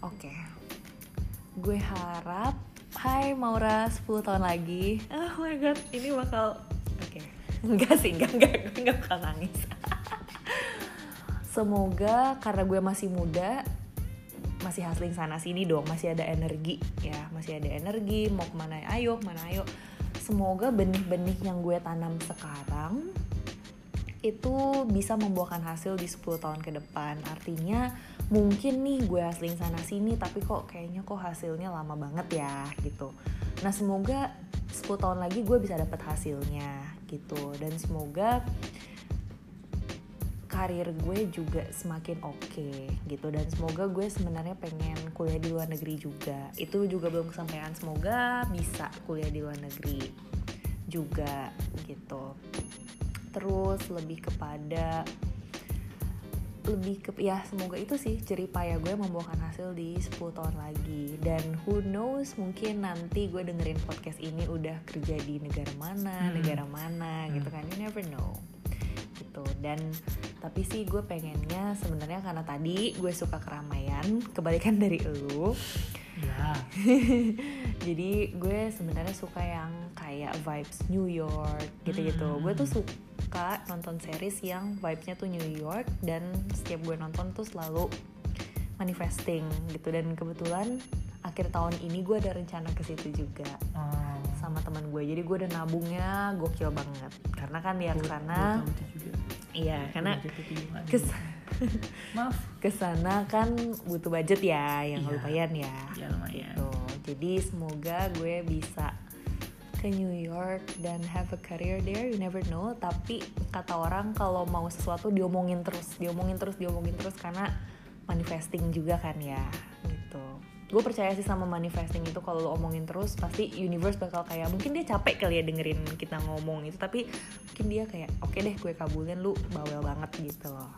Oke. Gue harap Hai Maura 10 tahun lagi. Oh my god, ini bakal Oke. Enggak sih, enggak enggak gue enggak bakal nangis. Semoga karena gue masih muda masih hustling sana sini dong, masih ada energi ya, masih ada energi mau ke mana ayo, ke mana ayo. Semoga benih-benih yang gue tanam sekarang itu bisa membuahkan hasil di 10 tahun ke depan. Artinya mungkin nih gue hustling sana sini tapi kok kayaknya kok hasilnya lama banget ya gitu. Nah semoga 10 tahun lagi gue bisa dapat hasilnya gitu dan semoga karir gue juga semakin oke gitu. Dan semoga gue sebenarnya pengen kuliah di luar negeri juga. Itu juga belum kesampaian. Semoga bisa kuliah di luar negeri juga gitu. Terus lebih kepada lebih ke ya semoga itu sih jeripaya gue membuahkan hasil di 10 tahun lagi. Dan who knows mungkin nanti gue dengerin podcast ini udah kerja di negara mana Hmm. negara mana gitu Hmm. kan. You never know gitu. Dan tapi sih gue pengennya sebenarnya karena tadi gue suka keramaian kebalikan dari elu Ya, jadi gue sebenarnya suka yang kayak vibes New York gitu-gitu. Hmm. gue tuh su- suka nonton series yang vibesnya tuh New York dan setiap gue nonton tuh selalu manifesting gitu. Dan kebetulan akhir tahun ini gue ada rencana ke situ juga. Oh. Sama teman gue. Jadi gue udah nabungnya gokil banget. Karena kan Gua- ke sana iya karena kes maaf. ke sana kan butuh budget ya yang Iya. lumayan ya. Ya lumayan. Gitu. Jadi semoga gue bisa ke New York dan have a career there you never know. Tapi kata orang kalau mau sesuatu diomongin terus diomongin terus diomongin terus karena manifesting juga kan ya gitu gue percaya sih sama manifesting itu kalau lo omongin terus pasti universe bakal kayak mungkin dia capek kali ya dengerin kita ngomong itu tapi mungkin dia kayak oke deh gue kabulin lu bawel banget gitu loh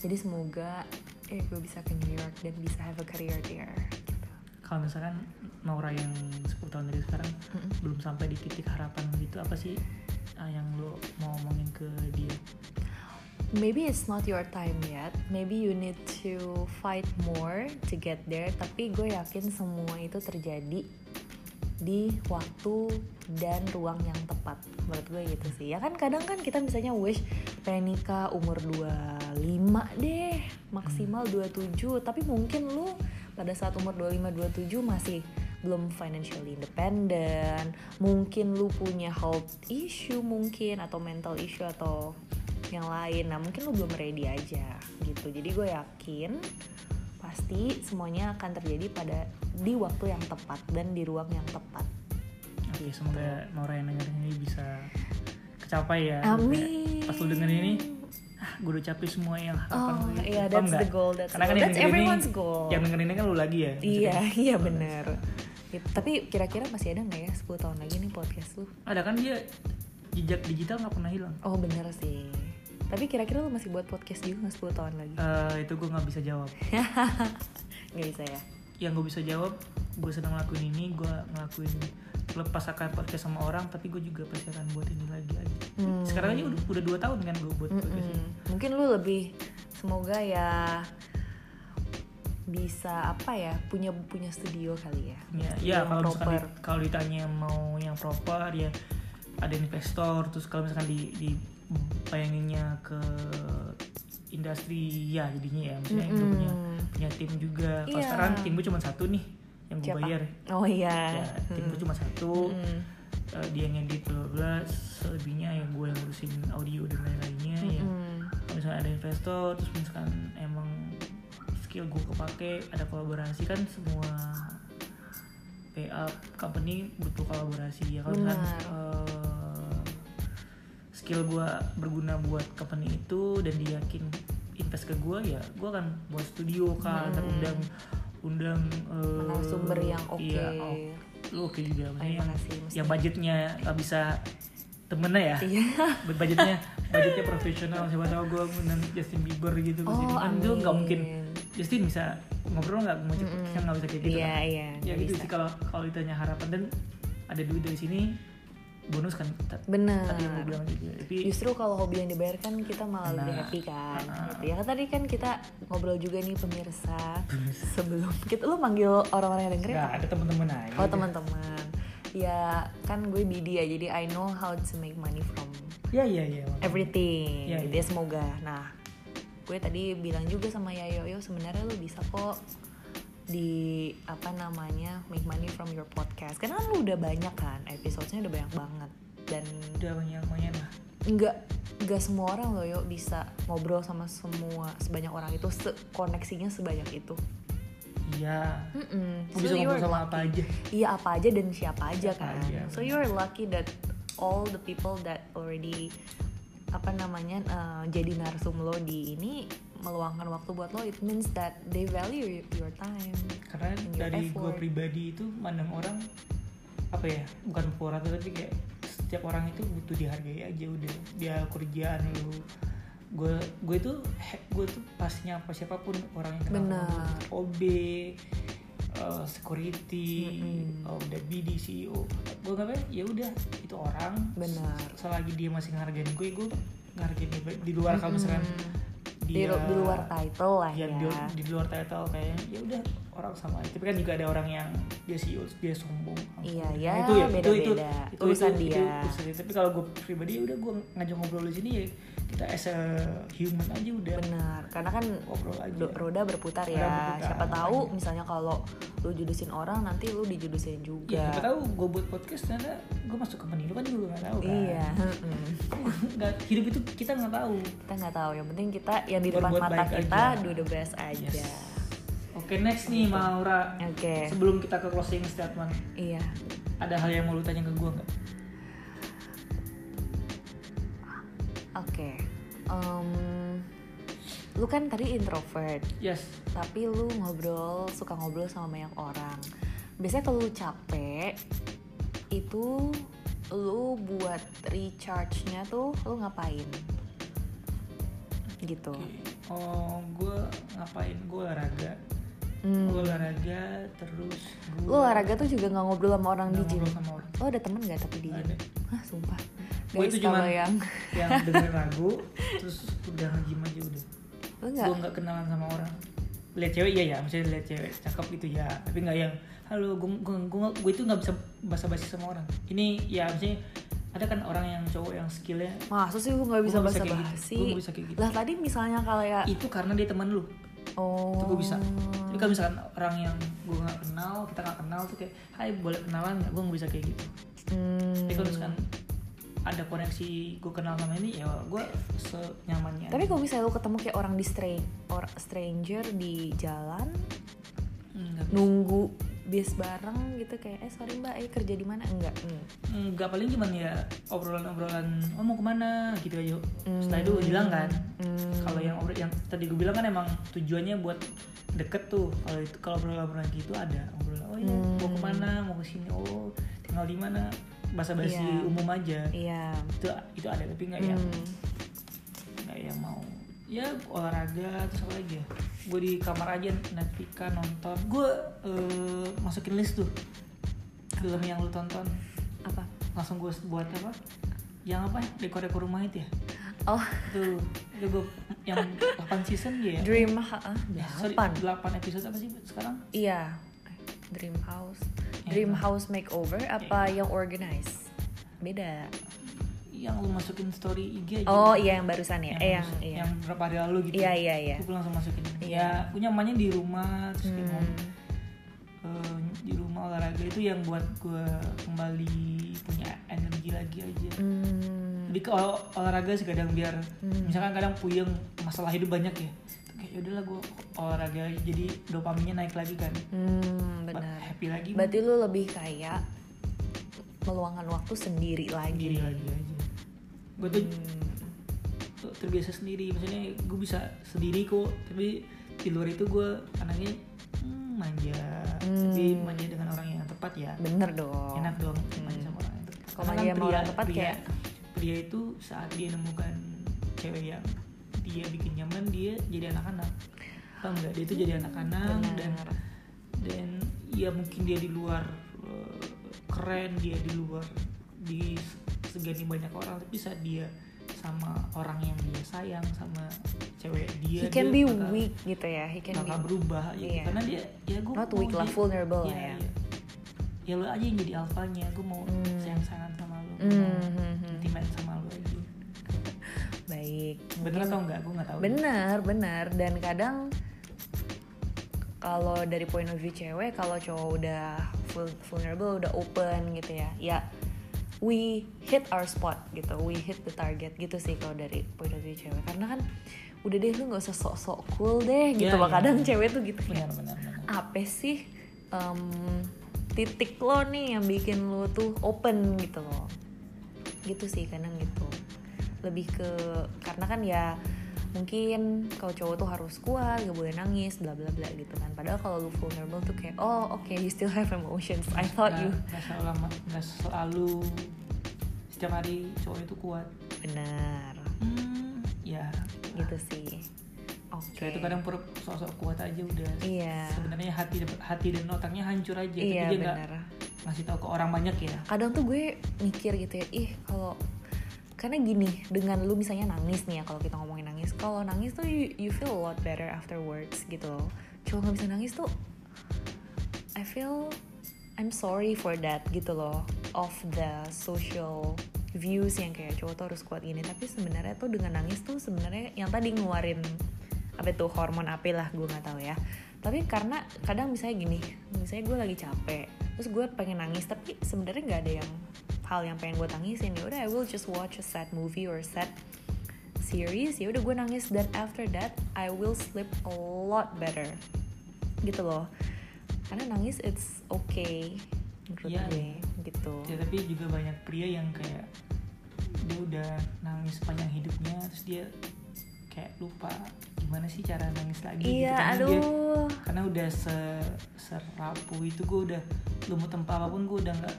jadi semoga eh gue bisa ke New York dan bisa have a career there gitu. kalau misalkan Nora yang 10 tahun dari sekarang Mm-mm. belum sampai di titik harapan gitu apa sih ah, yang lo mau ngomongin ke dia Maybe it's not your time yet. Maybe you need to fight more to get there. Tapi gue yakin semua itu terjadi di waktu dan ruang yang tepat. Menurut gue gitu sih. Ya kan kadang kan kita misalnya wish pengen nikah umur 25 deh, maksimal 27. Tapi mungkin lu pada saat umur 25 27 masih belum financially independent. Mungkin lu punya health issue mungkin atau mental issue atau yang lain. Nah mungkin lu belum ready aja gitu. Jadi gue yakin pasti semuanya akan terjadi pada di waktu yang tepat dan di ruang yang tepat. Oke semoga Nora yang dengerin ini bisa kecapai ya. Amin. pas lu dengerin ini ah gue udah capek semua yang harapan oh gitu. iya that's the goal that's, karena kan that's dengerin ini everyone's goal yang dengerin ini kan lu lagi ya iya iya bener. Gitu. tapi kira-kira masih ada nggak ya 10 tahun lagi nih podcast lu? Ada kan dia jejak digital nggak pernah hilang? Oh bener sih tapi kira-kira lu masih buat podcast juga nggak 10 tahun lagi Eh, itu gue nggak bisa jawab nggak bisa ya yang gue bisa jawab gue sedang ngelakuin ini gue ngelakuin lepas akan podcast sama orang tapi gue juga pasti akan buat ini lagi aja Hmm. sekarang aja udah, udah dua tahun kan gue buat podcast ini Mm-mm. Mungkin lu lebih semoga ya bisa apa ya punya punya studio kali ya. ya, ya kalau misalkan di- kalau ditanya mau yang proper ya ada investor terus kalau misalkan di, di bayanginnya ke industri ya jadinya ya misalnya gue punya Mm-mm. punya tim juga kalau Iya. sekarang tim gue cuma satu nih yang gue bayar Oh iya. ya tim gue Mm. cuma satu Mm-mm. eh, dia ngedit bla bla selebihnya yang gue yang ngurusin audio dan lain-lainnya ya Mm-mm. kalau misalnya ada investor terus misalkan emang skill gue kepake ada kolaborasi kan semua PA company butuh kolaborasi ya kalau misalkan Benar. Skill gue berguna buat company itu dan dia yakin invest ke gue ya gue akan buat studio kan Hmm. undang undang eh, Narasumber yang oke. iya, oh, lu oke juga maksudnya yang, budgetnya nggak bisa temennya ya Iya. budgetnya budgetnya profesional siapa tahu gue ngundang Justin Bieber gitu Oh, kan itu nggak mungkin. Justin bisa ngobrol nggak mau cepet Mm-mm. kan nggak bisa kayak gitu Iya, kan iya, ya gitu bisa. sih kalau kalau ditanya harapan dan ada duit dari sini bonus kan Benar. tadi yang bilang juga tapi Justru kalau hobi yang dibayarkan kita malah lebih Nah, happy kan. nah. Gitu. Ya kan tadi kan kita ngobrol juga nih pemirsa sebelum kita lu manggil orang-orang yang dengerin apa? ada teman-teman aja Oh teman-teman, ya kan gue BD ya, jadi I know how to make money from ya ya ya everything. Iya, gitu iya. ya semoga. Nah, gue tadi bilang juga sama Yayo, yo sebenarnya lu bisa kok di apa namanya make money from your podcast. Karena kan lu udah banyak kan, episodenya udah banyak banget dan udah banyak banyak lah nggak nggak semua orang loh yo bisa ngobrol sama semua sebanyak orang itu se koneksinya sebanyak itu. iya gue bisa So ngobrol you're sama apa lucky. aja Iya apa aja dan siapa aja Siapa kan. aja, So bener. you're lucky that all the people that already apa namanya eh, jadi narsum lo di ini meluangkan waktu buat lo it means that they value your time. karena your dari gue pribadi itu mandang orang apa ya bukan pura tapi kayak setiap orang itu butuh dihargai aja udah dia kerjaan lu gue gue itu gue tuh pas nyapa siapa pun orang yang kenal OB uh, security Mm-mm. uh, udah BD CEO gue ngapain ya udah itu orang Benar. selagi dia masih ngehargain gue gue ngehargain dia di luar kalau misalkan di, dia lu- di luar title lah ya ya. di, di luar title kayak ya udah orang sama aja. tapi kan juga ada orang yang dia CEO dia sombong Iya, Nah, ya, itu ya itu itu beda-beda. itu, Urusan itu, dia. itu urusan tapi kalau gue pribadi ya udah gue ngajak ngobrol di sini ya kita as a human aja udah benar karena kan ngobrol aja do- roda berputar Roda ya berputar, siapa tahu makanya. misalnya kalau lu judesin orang nanti lu dijudesin ya juga siapa tahu gue buat podcast ternyata gue masuk ke lu kan juga nggak tahu kan iya nggak hidup itu kita nggak tahu kita nggak tahu yang penting kita yang di depan mata kita aja. do the best aja Yes. Oke next nih Maura oke. Sebelum kita ke closing statement iya. ada hal yang mau lu tanya ke gue nggak? Oke Em, lu kan tadi introvert. Yes. Tapi lu ngobrol suka ngobrol sama banyak orang. Biasanya kalau lu capek itu lu buat recharge-nya tuh lu ngapain? Gitu. Oke. oh gue ngapain? Gue olahraga Hmm. gue olahraga terus gue lu olahraga tuh juga nggak ngobrol sama orang di gym? sama orang. Lo ada temen nggak tapi di gym? Ada. Hah sumpah. Guys itu cuman- yang yang dengerin lagu terus udah nge-gym aja udah. Gue nggak? kenalan sama orang. Lihat cewek iya ya maksudnya lihat cewek cakep gitu ya tapi nggak yang halo gue gue gue itu nggak bisa basa-basi sama orang. Ini ya maksudnya ada kan orang yang cowok yang skillnya masa sih lu nggak bisa bahasa gitu. basi Gua nggak bisa kayak gitu. lah tadi misalnya kalau ya itu karena dia teman lu oh. Itu gue bisa. Tapi kalau misalkan orang yang gue nggak kenal kita nggak kenal tuh kayak hai boleh kenalan nggak? Gue nggak bisa kayak gitu. Hmm. tapi kalau misalkan ada koneksi gue kenal sama ini ya gue senyamannya Tapi kalau misalnya lu ketemu kayak orang di stra- or stranger di jalan nunggu bis bareng gitu kayak eh sorry mbak eh kerja di mana enggak Hmm. enggak paling cuman ya obrolan-obrolan oh mau ke mana gitu aja setelah itu gue bilang kan Hmm. kalau yang obrol yang tadi gue bilang kan emang tujuannya buat deket tuh kalau itu kalau obrolan-obrolan gitu ada obrolan oh iya mau Hmm. ke mana mau ke sini oh tinggal di mana bahasa-basi Iya. umum aja iya itu itu ada tapi nggak yang Hmm. nggak yang mau ya olahraga terus apa lagi ya? Gue di kamar aja Netflix nonton. Gue eh, masukin list tuh. Film yang lu tonton. Apa? Langsung gue buat apa? Yang apa? Dekor-dekor rumah itu ya? Oh. Tuh itu gue yang 8 season ya? Dream ha ah, Ya, sorry, delapan. 8 episode apa sih sekarang? Iya. Dream house. Yang dream mana? house makeover apa yang organize? Beda yang lu masukin story IG aja oh iya yang barusan ya yang, eh yang iya yang berapa hari lalu gitu iya iya iya gue langsung masukin Iya. ya punya nyamannya di rumah terus Hmm. eh, di rumah olahraga itu yang buat gue kembali punya energi lagi aja Hmm. jadi kalau olahraga sih kadang biar Hmm. misalkan kadang puyeng masalah hidup banyak ya kayak yaudahlah gue olahraga jadi dopaminnya naik lagi kan Hmm, benar. happy lagi Berarti lu lebih kayak meluangkan waktu sendiri lagi. sendiri lagi aja gue tuh Hmm. terbiasa sendiri maksudnya gue bisa sendiri kok tapi di luar itu gue anaknya hmm, manja tapi Hmm. manja dengan orang yang tepat ya Bener dong. enak dong Hmm. manja sama orang yang tepat Kalau Karena kan manja sama orang tepat pria, kayak- pria itu saat dia nemukan cewek yang dia bikin nyaman dia jadi anak-anak paham nggak dia itu jadi anak-anak dan dan ya mungkin dia di luar eh, keren dia di luar di segani banyak orang tapi saat dia sama orang yang dia sayang sama cewek dia He can dia be bakal- weak gitu ya. He can bakal be berubah ya Iya. karena dia ya gue not weak lah, vulnerable lah ya. ya lo aja yang jadi alfanya gue mau Hmm. sayang sayangan sama lo Hmm, mau hmm, hmm. intimate sama lo aja baik. bener atau enggak gue nggak tahu Bener, bener. Dan kadang kalau dari point of view cewek, kalau cowok udah vul- vulnerable, udah open gitu ya, ya we hit our spot gitu, we hit the target gitu sih kalau dari point of view cewek. Karena kan udah deh lu nggak usah sok-sok cool deh gitu Ya, loh. ya. Kadang cewek tuh gitu kayak benar apa sih em, titik lo nih yang bikin lo tuh open gitu loh gitu sih kadang gitu lebih ke karena kan ya mungkin kalau cowok tuh harus kuat gak boleh nangis bla bla bla gitu kan. Padahal kalau lu vulnerable tuh kayak oh oke you still have emotions. I thought you nggak selalu nggak selalu setiap hari cowok itu kuat. Benar. Hmm, ya. Gitu sih. Oke. Cowok itu kadang per sosok kuat aja udah. Iya. Sebenarnya hati hati dan otaknya hancur aja. Iya tapi dia nggak ngasih tahu ke orang banyak ya. Kadang tuh gue mikir gitu ya ih kalau karena gini dengan lu misalnya nangis nih ya kalau kita ngomongin nangis kalau nangis tuh you, you feel a lot better afterwards gitu loh. Cowok nggak bisa nangis tuh I feel I'm sorry for that gitu loh of the social views yang kayak cowok tuh harus kuat gini. Tapi sebenarnya tuh dengan nangis tuh sebenarnya yang tadi ngeluarin apa itu hormon apa lah gue nggak tahu ya tapi karena kadang misalnya gini misalnya gue lagi capek terus gue pengen nangis tapi sebenarnya nggak ada yang hal yang pengen gue tangisin. Ya udah I will just watch a sad movie or sad series. Ya udah gue nangis. Dan after that I will sleep a lot better. Gitu loh. Karena nangis it's okay. Menurut Iya. gue gitu. Ya tapi juga banyak pria yang kayak dia udah nangis sepanjang hidupnya terus dia kayak lupa gimana sih cara nangis lagi gitu iya dia aduh. karena udah se serapuh itu gue udah lumut tempat apa pun gue udah nggak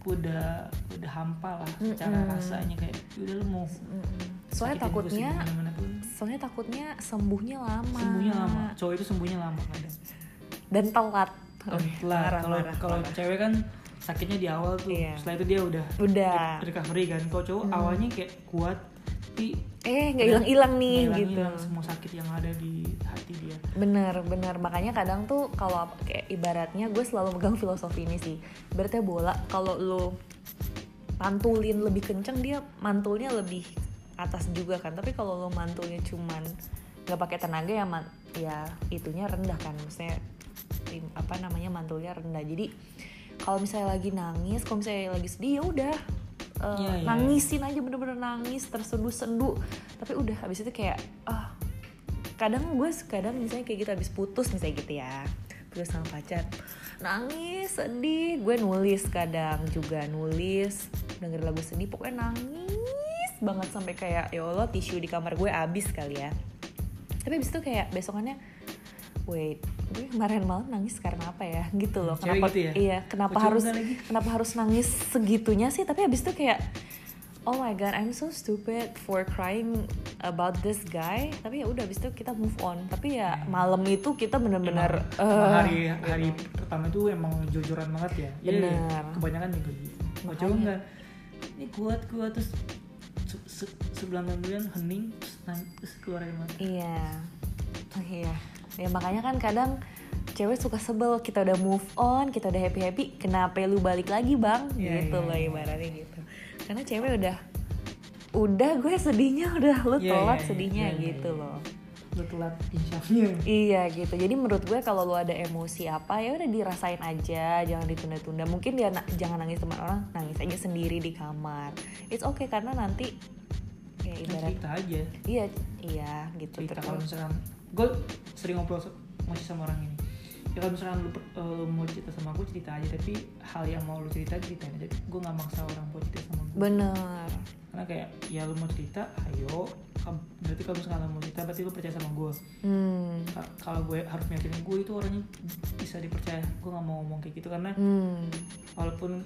gue udah udah hampa lah secara Mm-mm. rasanya kayak udah lu mau Mm-mm. soalnya sakitin gue takutnya soalnya takutnya sembuhnya lama. Sembuhnya lama. Cowok itu sembuhnya lama kadang dan telat. Telat kalau parah, kalau parah. cewek kan sakitnya di awal tuh. Iya. setelah itu dia udah udah. recovery kan. Kalau cowok Hmm. awalnya kayak kuat tapi eh nggak hilang hilang nih ngilang- gitu. ngilang semua sakit yang ada di hati dia. Bener bener. Makanya kadang tuh kalau kayak ibaratnya gue selalu megang filosofi ini sih. Ibaratnya bola kalau lo mantulin lebih kenceng dia mantulnya lebih atas juga kan. Tapi kalau lo mantulnya cuman nggak pakai tenaga ya man- ya itunya rendah kan. Maksudnya apa namanya mantulnya rendah. Jadi kalau misalnya lagi nangis kalau misalnya lagi sedih ya udah eh, Iya, iya. nangisin aja bener-bener nangis tersendu-sendu tapi udah habis itu kayak ah kadang gue kadang misalnya kayak gitu habis putus misalnya gitu ya putus sama pacar nangis sedih gue nulis kadang juga nulis denger lagu sedih pokoknya nangis banget sampai kayak ya Allah tisu di kamar gue abis kali ya tapi abis itu kayak besokannya wait gue kemarin malam nangis karena apa ya gitu loh kenapa gitu ya? iya kenapa harus lagi? kenapa harus nangis segitunya sih tapi abis itu kayak oh my god I'm so stupid for crying about this guy tapi ya udah abis itu kita move on tapi ya malam itu kita bener-bener Hmm. Emang- emang eh, hari hari gitu. pertama itu emang jojoran banget ya Iya, iya. Bener. kebanyakan juga gitu cowok enggak ini kuat kuat terus se- se- sebulan bulan hening terus nangis terus keluar air mata iya Oh, iya ya makanya kan kadang cewek suka sebel kita udah move on kita udah happy happy kenapa lu balik lagi bang Iya, gitu iya, loh iya. ibaratnya gitu karena cewek udah udah gue sedihnya udah lu Iya, telat iya, iya, sedihnya iya, gitu iya. loh lu telat insyafnya Iya gitu. Jadi menurut gue kalau lu ada emosi apa ya udah dirasain aja, jangan ditunda-tunda. Mungkin dia na- jangan nangis teman orang, nangis aja sendiri di kamar. It's okay karena nanti ya Kan ibarat cerita aja iya iya gitu cerita terus. kalau misalkan gue sering ngobrol masih sama orang ini. Ya kalau misalkan lu eh, mau cerita sama aku cerita aja. Tapi hal yang mau lu cerita ceritain aja. Gue nggak maksa orang buat cerita sama gue Bener. karena kayak ya lu mau cerita ayo. Berarti kalau misalkan lu mau cerita berarti lu percaya sama gue Hmm. Ka- kalau gue harus meyakinkan gue itu orangnya bisa dipercaya. Gue nggak mau ngomong kayak gitu karena Hmm. walaupun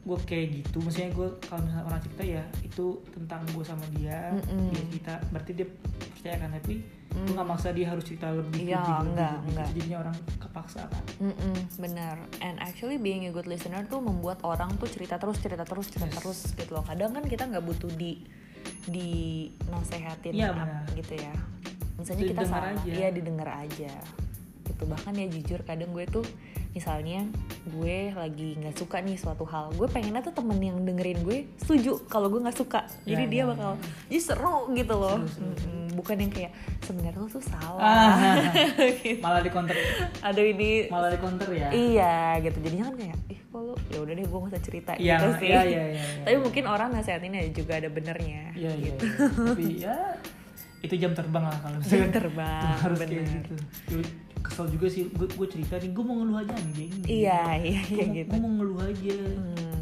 gue kayak gitu maksudnya gue kalau misalnya orang cerita ya itu tentang gue sama dia Mm-mm. dia cerita berarti dia percaya kan tapi gue Mm. nggak maksa dia harus cerita lebih Iya, lebih, enggak, lebih. enggak. jadinya orang kepaksa kan Mm-mm, bener. And actually being a good listener tuh membuat orang tuh cerita terus, cerita terus, cerita Yes. terus gitu loh. Kadang kan kita nggak butuh di di nasehatin benar. gitu ya. Misalnya kita Didengar salah, aja. iya didengar aja. Gitu bahkan ya jujur kadang gue tuh misalnya gue lagi nggak suka nih suatu hal, gue pengennya tuh temen yang dengerin gue setuju kalau gue nggak suka. Jadi Ya, dia ya, bakal, ya. jadi seru gitu loh. Seru, seru. Mm-mm, Bukan yang kayak sebenarnya lo tuh salah. Ah. Gitu. malah di counter Aduh ini malah di counter ya Iya gitu jadinya kan kayak ih kok ya udah deh gue gak usah cerita Iya, gitu sih. iya, iya, iya, iya. Tapi mungkin orang nasehatin ya juga ada benernya. iya iya gitu. iya. tapi ya itu jam terbang lah kalau Jam misalkan terbang, harus bener. kayak gitu kesel juga sih. Gue gue cerita nih gue mau ngeluh aja anjing. Iya iya iya Gua- gitu. gua mau ngeluh aja. Hmm,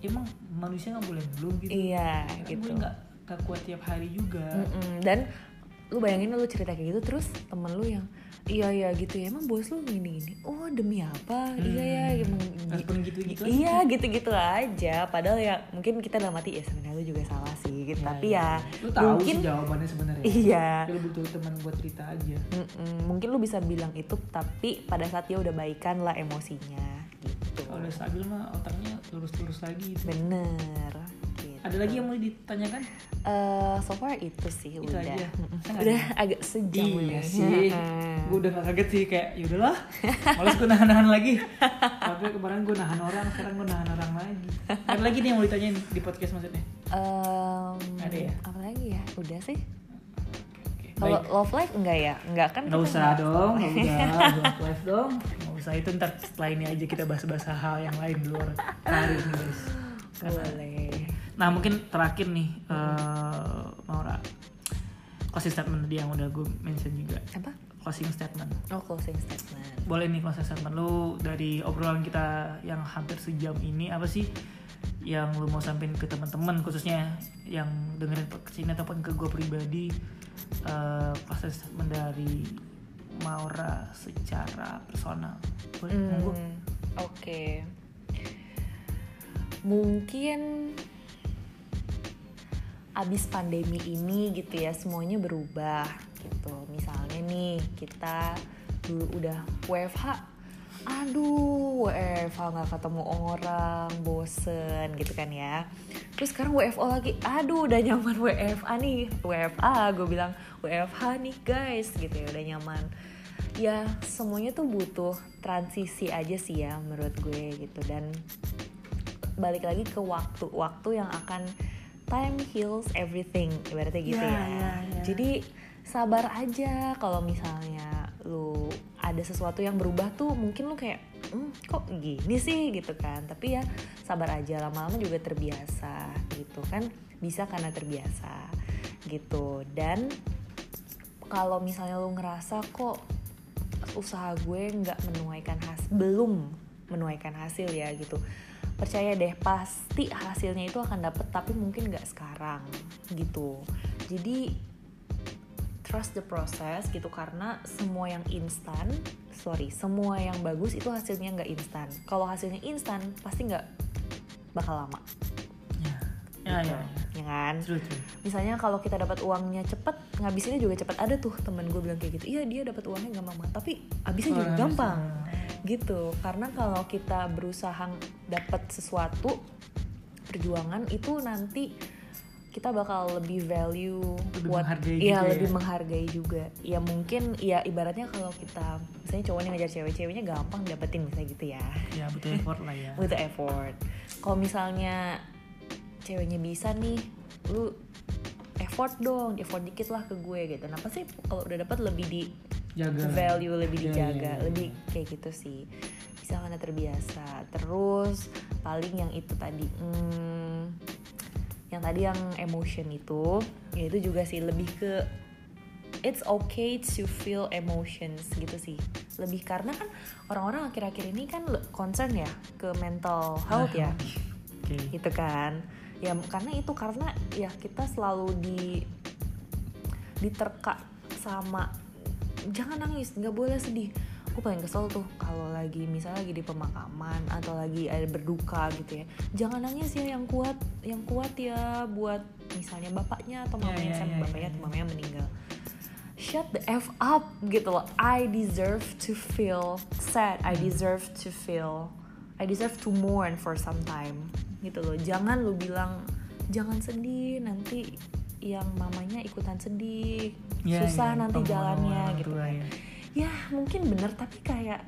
emang manusia nggak boleh ngeluh gitu. Iya Karena gitu. gue nggak nggak kuat tiap hari juga. Mm-mm. Dan lu bayangin lu cerita kayak gitu terus temen lu yang iya iya gitu ya. Emang bos lu gini gini oh demi apa? Iya ya emang gi- Respon gitu-gitu aja. iya gitu gitu aja. Padahal ya mungkin kita dalam hati ya sebenarnya lu juga salah sih gitu. Iya, tapi iya. ya lu tahu mungkin sih jawabannya sebenarnya. iya. Tapi lu butuh teman buat cerita aja. Mm-mm, mungkin lu bisa bilang itu tapi pada saat dia udah baikan lah emosinya gitu. Kalau udah stabil mah otaknya lurus-lurus lagi. Gitu. bener Ada lagi yang mau ditanyakan? Eh, so far itu sih Itu udah. aja. Udah agak sejam Iya ini. sih. gue udah gak kaget sih kayak yaudahlah. Males gue nahan-nahan lagi. Tapi kemarin gue nahan orang, sekarang gue nahan orang lagi. Ada lagi nih yang mau ditanyain di podcast maksudnya? Em, Ada ya? Apa lagi ya? Udah sih. Kalau love life enggak ya? Enggak kan? Nggak kita usah nggak- dong, nggak usah Love life dong. Nggak usah itu ntar setelah ini aja kita bahas-bahas hal yang lain di luar karir nih guys. Karena- Boleh. Nah mungkin terakhir nih eh Maura closing statement tadi yang udah gue mention juga Apa? closing statement Oh, closing statement. boleh nih closing statement lu dari obrolan kita yang hampir sejam ini apa sih yang lu mau sampein ke teman-teman khususnya yang dengerin ke sini ataupun ke gue pribadi eh closing statement dari Maura secara personal boleh Hmm, Oke. Mungkin abis pandemi ini gitu ya semuanya berubah gitu. Misalnya nih kita dulu udah WFH, aduh WFH nggak ketemu orang, bosen gitu kan ya. Terus sekarang WFO lagi, aduh udah nyaman WFA nih, WFA gue bilang WFH nih guys gitu ya udah nyaman ya semuanya tuh butuh transisi aja sih ya menurut gue gitu dan balik lagi ke waktu waktu yang akan time heals everything ibaratnya gitu Ya, ya, ya, ya. jadi sabar aja kalau misalnya lu ada sesuatu yang berubah tuh mungkin lu kayak "Hmm, kok gini sih? gitu kan. Tapi ya sabar aja lama-lama juga terbiasa gitu kan. Bisa karena terbiasa gitu. Dan kalau misalnya lu ngerasa kok usaha gue nggak menuaikan hasil belum menuaikan hasil ya gitu percaya deh pasti hasilnya itu akan dapet tapi mungkin nggak sekarang gitu jadi trust the process gitu karena semua yang instan sorry semua yang bagus itu hasilnya nggak instan kalau hasilnya instan pasti nggak bakal lama ya ya gitu. ya, ya. ya kan True, true. misalnya kalau kita dapat uangnya cepet ngabisinnya juga cepet ada tuh temen gue bilang kayak gitu iya dia dapat uangnya gampang banget tapi habisnya juga Oh, gampang. Gitu. Karena kalau kita berusaha dapat sesuatu perjuangan itu nanti kita bakal lebih value Lebih buat menghargai iya juga lebih ya. menghargai juga. Ya mungkin ya ibaratnya kalau kita misalnya cowoknya ngejar cewek ceweknya gampang dapetin misalnya gitu ya. Ya butuh effort lah ya. Butuh effort. Kalau misalnya ceweknya bisa nih lu effort dong effort dikit lah ke gue gitu. Kenapa sih kalau udah dapat lebih di jaga. Value lebih Iya, dijaga. iya, iya. lebih kayak gitu sih. Bisa karena terbiasa. Terus paling yang itu tadi hmm, yang tadi yang emotion itu ya itu juga sih. Lebih ke it's okay to feel emotions gitu sih. Lebih karena kan orang-orang akhir-akhir ini kan concern ya ke mental health ya. Oke. Gitu kan. Ya karena itu karena ya kita selalu di diterka sama jangan nangis nggak boleh sedih. Aku paling kesel tuh kalau lagi misalnya lagi di pemakaman atau lagi ada berduka gitu ya. Jangan nangis ya yang kuat yang kuat ya buat misalnya bapaknya atau Ya, mamanya ya, sama ya, bapaknya ya, atau ya. mamanya meninggal. Shut the f up gitu loh. I deserve to feel sad. I deserve to feel I deserve to mourn for some time gitu loh. Jangan lu bilang jangan sedih nanti yang mamanya ikutan sedih Ya, susah ya, nanti jalannya gitu tua kan. Ya. ya mungkin bener tapi kayak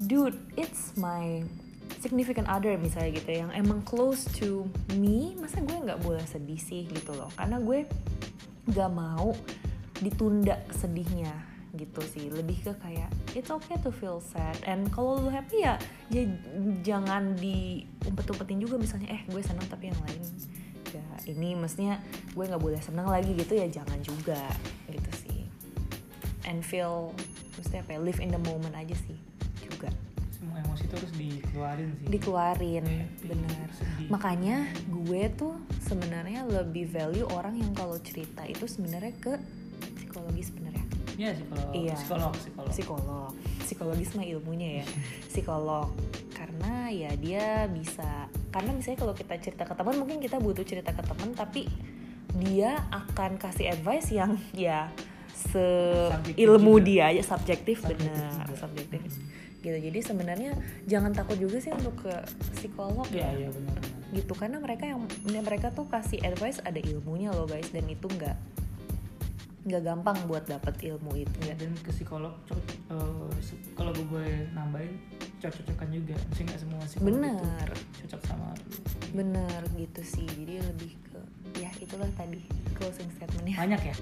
dude it's my significant other misalnya gitu yang emang close to me masa gue nggak boleh sedih sih gitu loh. Karena gue nggak mau ditunda sedihnya gitu sih. Lebih ke kayak it's okay to feel sad. And kalau lu happy ya, ya jangan diumpet-umpetin juga misalnya eh gue senang tapi yang lain ya ini mestinya gue nggak boleh senang lagi gitu ya jangan juga gitu sih. And feel mesti apa ya, live in the moment aja sih juga. Semua emosi itu harus dikeluarin sih. Dikeluarin Happy, bener. sedih. makanya gue tuh sebenarnya lebih value orang yang kalau cerita itu sebenarnya ke psikologis sebenarnya ya? Psikolog Iya. psikolog psikolog. Psikolog. Psikologis mah ilmunya ya. Psikolog karena ya dia bisa karena misalnya kalau kita cerita ke teman mungkin kita butuh cerita ke teman tapi dia akan kasih advice yang ya se Subjektif ilmu juga. dia aja subjektif, Subjektif benar subjektif Hmm. gitu jadi sebenarnya jangan takut juga sih untuk ke psikolog Iya ya iya benar benar gitu karena mereka yang mereka tuh kasih advice ada ilmunya loh guys dan itu nggak nggak gampang buat dapet ilmu itu. Ya dan ke psikolog uh, kalau gue nambahin cocok-cocokan juga. Sih nggak semua psikolog bener. itu cocok sama lu. bener gitu sih. Jadi lebih ke ya itulah tadi closing statementnya. Banyak ya